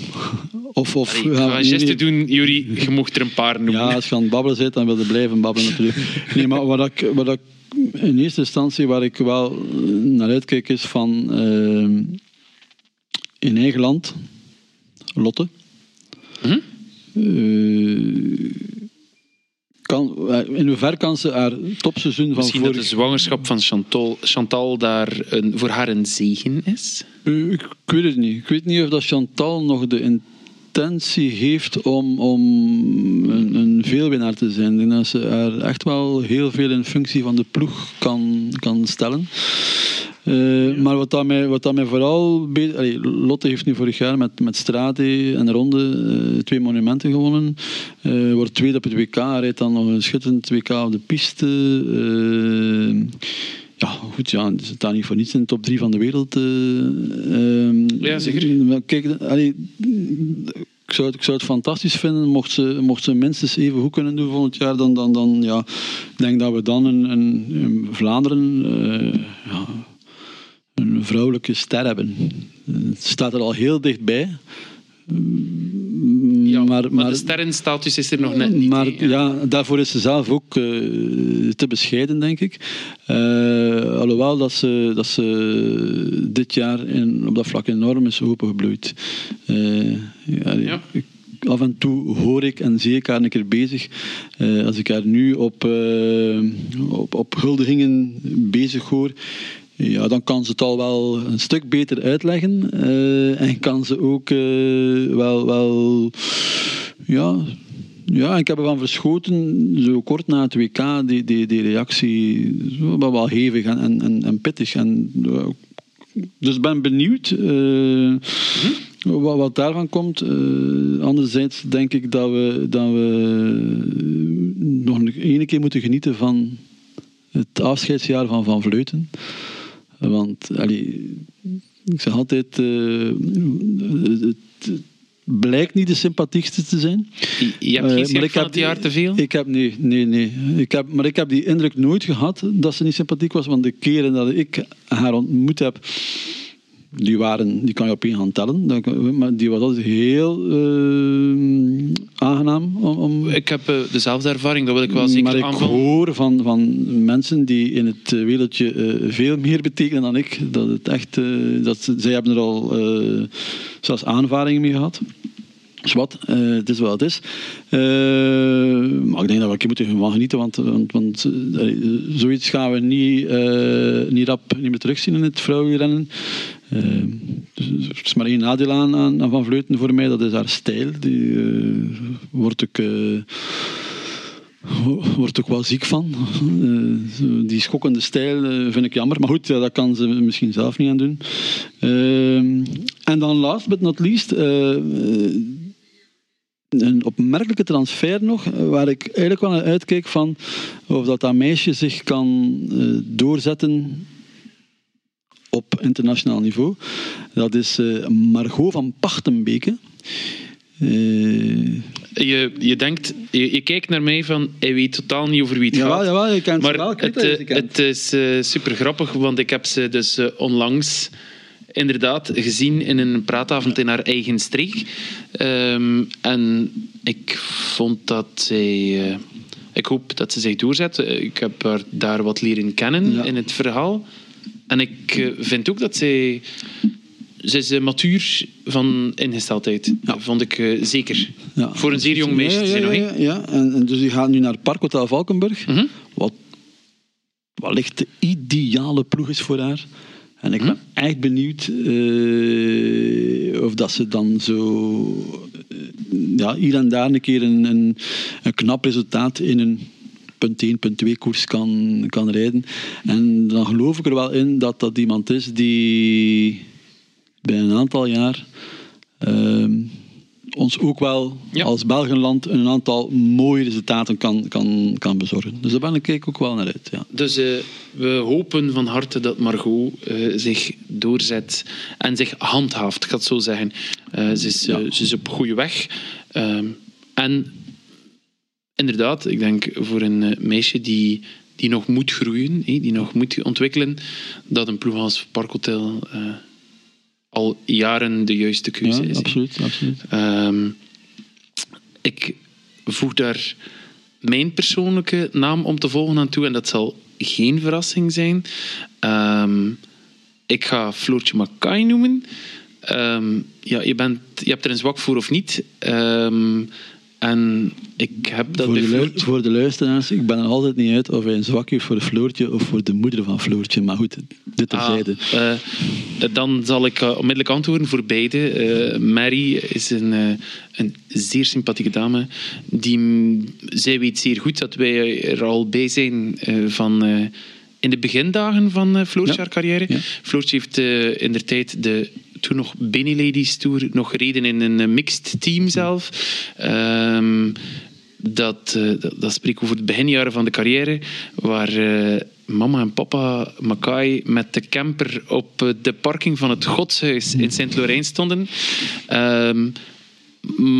Of, of, Allee, ik ga een geste doen, Jury, je mocht er een paar noemen. Ja, als je aan het babbelen zit, dan wil je blijven babbelen natuurlijk. Nee, maar wat ik, wat ik in eerste instantie waar ik wel naar uitkijk is van uh, in eigen land, Lotte. Hm? Uh, kan, eh, in hoeverre kan ze haar topseizoen van Misschien dat de zwangerschap van Chantal, Chantal daar een, voor haar een zegen is? Uh, ik, weet het niet. Ik weet niet of dat Chantal nog de intentie heeft om, om een, een veelwinnaar te zijn. Ik denk dat ze haar echt wel heel veel in functie van de ploeg kan, kan stellen. Uh, maar wat dat mij, wat dat mij vooral... Allee, Lotte heeft nu vorig jaar met, met Strade en Ronde uh, twee monumenten gewonnen. Uh, wordt tweede op het WK, rijdt dan nog een schitterend WK op de piste. Ja, goed, ja, ze staat niet voor niets in de top drie van de wereld. ja, zeker. Kijk, allee, ik zou, het, ik zou het fantastisch vinden mocht ze, mocht ze minstens even goed kunnen doen volgend jaar. Dan, dan, dan ja, ik denk dat we dan in, Vlaanderen ja, een vrouwelijke ster hebben. Het staat er al heel dichtbij. Ja, maar, maar, de sterrenstatus is er nog net niet. Maar ja. daarvoor is ze zelf ook uh, te bescheiden, denk ik. Uh, alhoewel dat ze, dat ze dit jaar in, op dat vlak enorm is opengebloeid. Uh, ja, ja. Ik, af en toe hoor ik en zie ik haar een keer bezig. als ik haar nu op, op, op huldigingen bezig hoor, ja, dan kan ze het al wel een stuk beter uitleggen. Uh, en kan ze ook uh, wel, wel ja, ja, ik heb ervan verschoten, zo kort na het WK, die, die, die reactie wel, wel hevig en, en, en pittig. En, dus ben benieuwd uh, wat, wat, daarvan komt. Anderzijds denk ik dat we, dat we nog een keer moeten genieten van het afscheidsjaar van Van Vleuten. Want allee, ik zeg altijd, uh, het, blijkt niet de sympathiekste te zijn. Je hebt geen uh, maar ik heb het jaar te veel? Ik heb, nee, nee, nee. Ik heb, maar ik heb die indruk nooit gehad dat ze niet sympathiek was. Want de keren dat ik haar ontmoet heb, die, waren, die kan je op één hand tellen. Maar die was altijd heel uh, aangenaam. Om, om, Ik heb uh, dezelfde ervaring, dat wil ik wel zeker Maar ik hoor van, van mensen die in het wereldje uh, veel meer betekenen dan ik. Dat het echt... dat ze, zij hebben er al zelfs aanvaringen mee gehad. Zwat, het is wat het is. Maar ik denk dat we een moeten genieten, want, want, want zoiets gaan we niet, niet rap niet meer terugzien in het vrouwenrennen. Dus er is maar één nadeel aan, aan, Van Vleuten voor mij, dat is haar stijl. Die wordt ook wordt ook wel ziek van. Uh, die schokkende stijl uh, vind ik jammer. Maar goed, ja, dat kan ze misschien zelf niet aan doen. Uh, en dan last but not least, een opmerkelijke transfer nog, waar ik eigenlijk wel naar uitkijk van of dat, dat meisje zich kan doorzetten op internationaal niveau. Dat is Margot van Pachtenbeke. Je, je denkt, je, je, kijkt naar mij van, hij weet totaal niet over wie het jawel, gaat. Jawel, je kent maar wel, het, het, het is uh, super grappig, want ik heb ze dus onlangs inderdaad gezien in een praatavond in haar eigen streek. Um, en ik vond dat zij... Ik hoop dat ze zich doorzet. Ik heb haar daar wat leren kennen ja. in het verhaal. En ik vind ook dat zij ze is matuur van ingesteldheid. Ja. Vond ik uh, zeker. Ja. Voor een zeer jong meisje zijn. Ja, ja, ja. En, en, dus die gaat nu naar Parkhotel Valkenburg. Mm -hmm. Wat wellicht de ideale ploeg is voor haar. En ik ben mm -hmm. echt benieuwd uh, of dat ze dan zo uh, ja, hier en daar een keer een, een, een knap resultaat in een punt 1, punt 2 koers kan, kan rijden. En dan geloof ik er wel in dat dat iemand is die binnen een aantal jaar uh, ons ook wel ja. als Belgenland een aantal mooie resultaten kan, kan, kan bezorgen. Dus daar ben ik ook wel naar uit. Ja. Dus uh, we hopen van harte dat Margot uh, zich doorzet en zich handhaaft, ik ga het zo zeggen. Uh, ze, is, ja. ze is op goede weg. Ehm, en inderdaad, ik denk voor een meisje die, die nog moet groeien, die nog moet ontwikkelen, dat een ploeg als Parkhotel al jaren de juiste keuze ja, is. Absoluut, absoluut. Um, ik voeg daar mijn persoonlijke naam om te volgen aan toe en dat zal geen verrassing zijn. Um, ik ga Floortje Makai noemen. Um, ja, je, bent, je hebt er een zwak voor of niet. En ik heb dat voor, de, voor de luisteraars, ik ben er altijd niet uit of hij een zwak heeft voor Floortje of voor de moeder van Floortje. Maar goed, dit terzijde. Ah, uh, dan zal ik uh, onmiddellijk antwoorden voor beide. Uh, Mary is een, een zeer sympathieke dame. Die, zij weet zeer goed dat wij er al bij zijn van in de begindagen van Floortje haar carrière. Ja. Floortje heeft in de tijd de toen nog Benny Ladies Tour nog gereden in een mixed team zelf. Um, dat, uh, dat, dat spreek over de beginjaren van de carrière, waar uh, mama en papa Makai met de camper op de parking van het godshuis in Sint-Laurijn stonden. Um,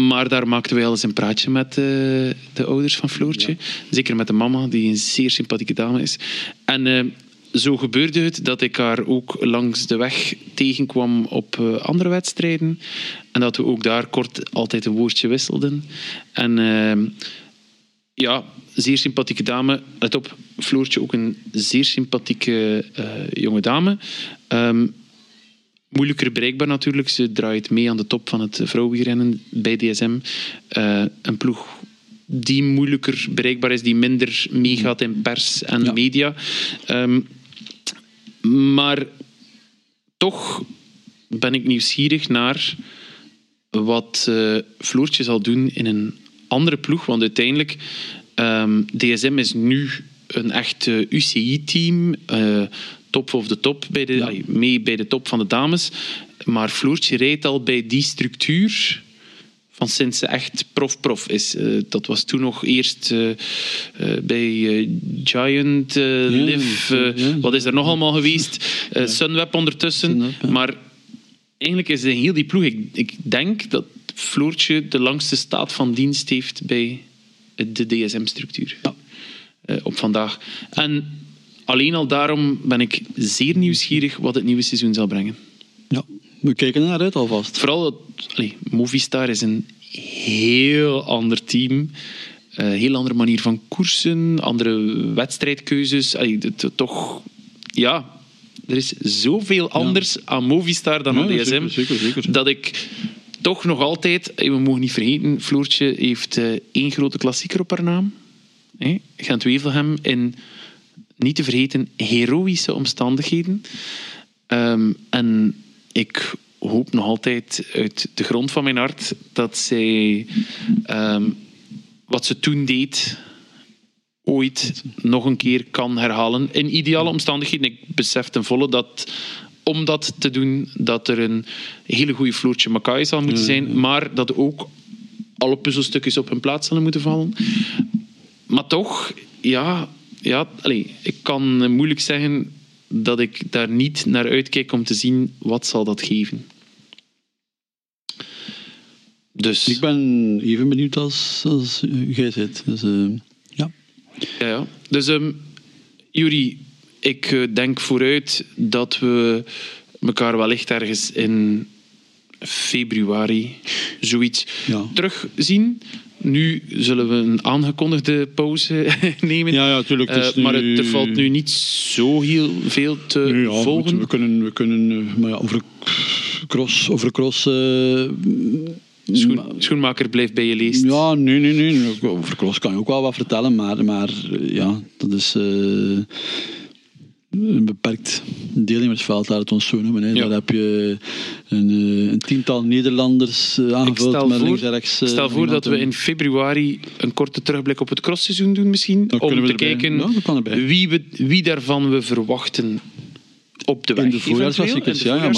maar daar maakten wij al eens een praatje met de ouders van Floortje. Ja. Zeker met de mama, die een zeer sympathieke dame is. En zo gebeurde het dat ik haar ook langs de weg tegenkwam op uh, andere wedstrijden. En dat we ook daar kort altijd een woordje wisselden. En ja, zeer sympathieke dame. Let op, Floortje ook een zeer sympathieke jonge dame. Um, moeilijker bereikbaar natuurlijk. Ze draait mee aan de top van het vrouwenrennen bij DSM. Een ploeg die moeilijker bereikbaar is, die minder meegaat in pers en Ja. media. Um, maar toch ben ik nieuwsgierig naar wat uh, Floortje zal doen in een andere ploeg. Want uiteindelijk, um, DSM is nu een echt UCI-team. Uh, top of de top, bij de, mee bij de top van de dames. Maar Floortje rijdt al bij die structuur van sinds ze echt prof-prof is. Uh, dat was toen nog eerst uh, uh, bij Giant, ja, Live, ja, wat is er nog allemaal geweest? Sunweb ondertussen. Sunweb, maar eigenlijk is in heel die ploeg, ik, ik denk dat Floortje de langste staat van dienst heeft bij de DSM-structuur. op vandaag. En alleen al daarom ben ik zeer nieuwsgierig wat het nieuwe seizoen zal brengen. Ja, we kijken naar uit alvast. Vooral dat Movistar is een heel ander team. Uh, heel andere manier van koersen, andere wedstrijdkeuzes. Allee, toch, ja, er is zoveel anders aan Movistar dan aan DSM. Zeker, zeker, Dat ik toch nog altijd, we mogen niet vergeten, Floortje heeft uh, één grote klassieker op haar naam. Hey, Gent-Wevelgem in, niet te vergeten, heroïsche omstandigheden. Um, en ik hoop nog altijd uit de grond van mijn hart dat zij um, wat ze toen deed ooit nog een keer kan herhalen. In ideale omstandigheden. Ik besef ten volle dat om dat te doen, dat er een hele goede Floortje Makai zal moeten zijn, maar dat ook alle puzzelstukjes op hun plaats zullen moeten vallen. Maar toch, ja, ja allez, ik kan moeilijk zeggen dat ik daar niet naar uitkijk om te zien wat zal dat geven. Dus... Ik ben even benieuwd als, als jij zit. Dus, uh, ja. ja. Ja, Dus um, Juri, ik uh, denk vooruit dat we elkaar wellicht ergens in februari zoiets ja. terugzien. Nu zullen we een aangekondigde pauze [LAUGHS] nemen. Ja, ja natuurlijk. Uh, nu... Maar het, er valt nu niet zo heel veel te ja, volgen. We kunnen, we kunnen maar ja, over cross, over cross uh, Schoen, schoenmaker blijft bij je leest. Ja, nee, nee, nee. Over Klos kan je ook wel wat vertellen, maar, maar ja, dat is uh, een beperkt deel in het veld, laat het ons zo noemen. Hè. Ja. Daar heb je een, eh, een tiental Nederlanders aangevuld met links en rechts. Stel voor dat we in februari een korte terugblik op het crossseizoen doen misschien, om te kijken ja, wie, we, wie daarvan we verwachten op de weg. In de voorjaarsklassiekers, ja. ja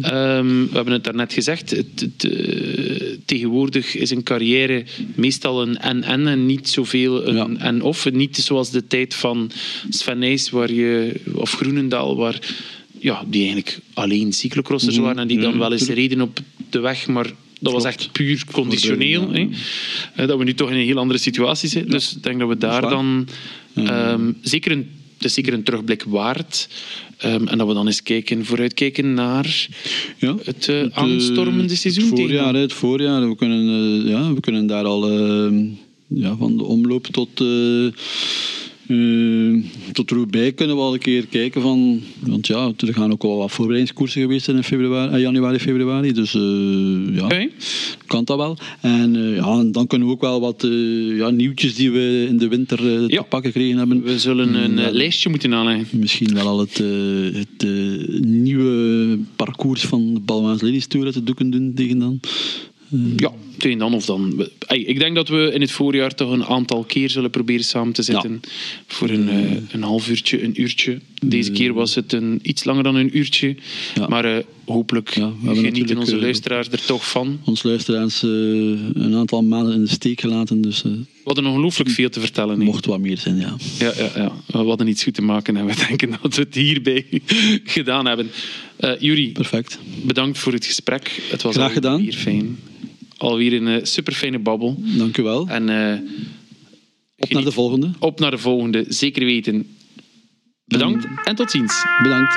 ehm, we hebben het daarnet gezegd. Het, eh, tegenwoordig is een carrière meestal een en-en en niet zoveel een en-of. Niet zoals de tijd van Sven Nys, waar je, of Groenendaal, waar ja, die eigenlijk alleen cyclocrossers mhm. waren en die dan wel eens reden op de weg, maar dat was echt puur conditioneel. hè? Eh, dat we nu toch in een heel andere situatie zitten. Dus ik denk dat we daar dan um, zeker een het is zeker een terugblik waard. Um, en dat we dan eens kijken, vooruitkijken naar ja, het, uh, het aanstormende seizoen. Het voorjaar, het voorjaar. We kunnen, uh, ja, we kunnen daar al uh, ja, van de omloop tot uh, tot Roubaix kunnen we al een keer kijken van... Want ja, er gaan ook al wat voorbereidingskoersen geweest zijn in februari, eh, januari, februari. Dus uh, ja, okay. kan dat wel. En uh, ja, dan kunnen we ook wel wat ja, nieuwtjes die we in de winter ja. te pakken gekregen hebben. We zullen een lijstje moeten aanleggen. Misschien wel al het, het nieuwe parcours van de Balmaas Ladies Tour uit de doeken doen tegen dan. Ja, tegen dan of dan. Ik denk dat we in het voorjaar toch een aantal keer zullen proberen samen te zitten. Voor een, uh, een half uurtje, een uurtje. Deze keer was het een, iets langer dan een uurtje. Maar uh, hopelijk ja, genieten onze luisteraars er toch van. Ons luisteraars uh, een aantal maanden in de steek gelaten. Dus, we hadden ongelooflijk veel te vertellen. Mocht wat meer zijn, ja. Ja, ja, ja. We hadden iets goed te maken en we [LAUGHS] denken dat we het hierbij [LAUGHS] gedaan hebben. Juri, Perfect. bedankt voor het gesprek. Het was Graag gedaan. hier fijn. Alweer een uh, super fijne babbel. Dank u wel. En, uh, op naar de volgende. Op naar de volgende, zeker weten. Bedankt en tot ziens. Bedankt.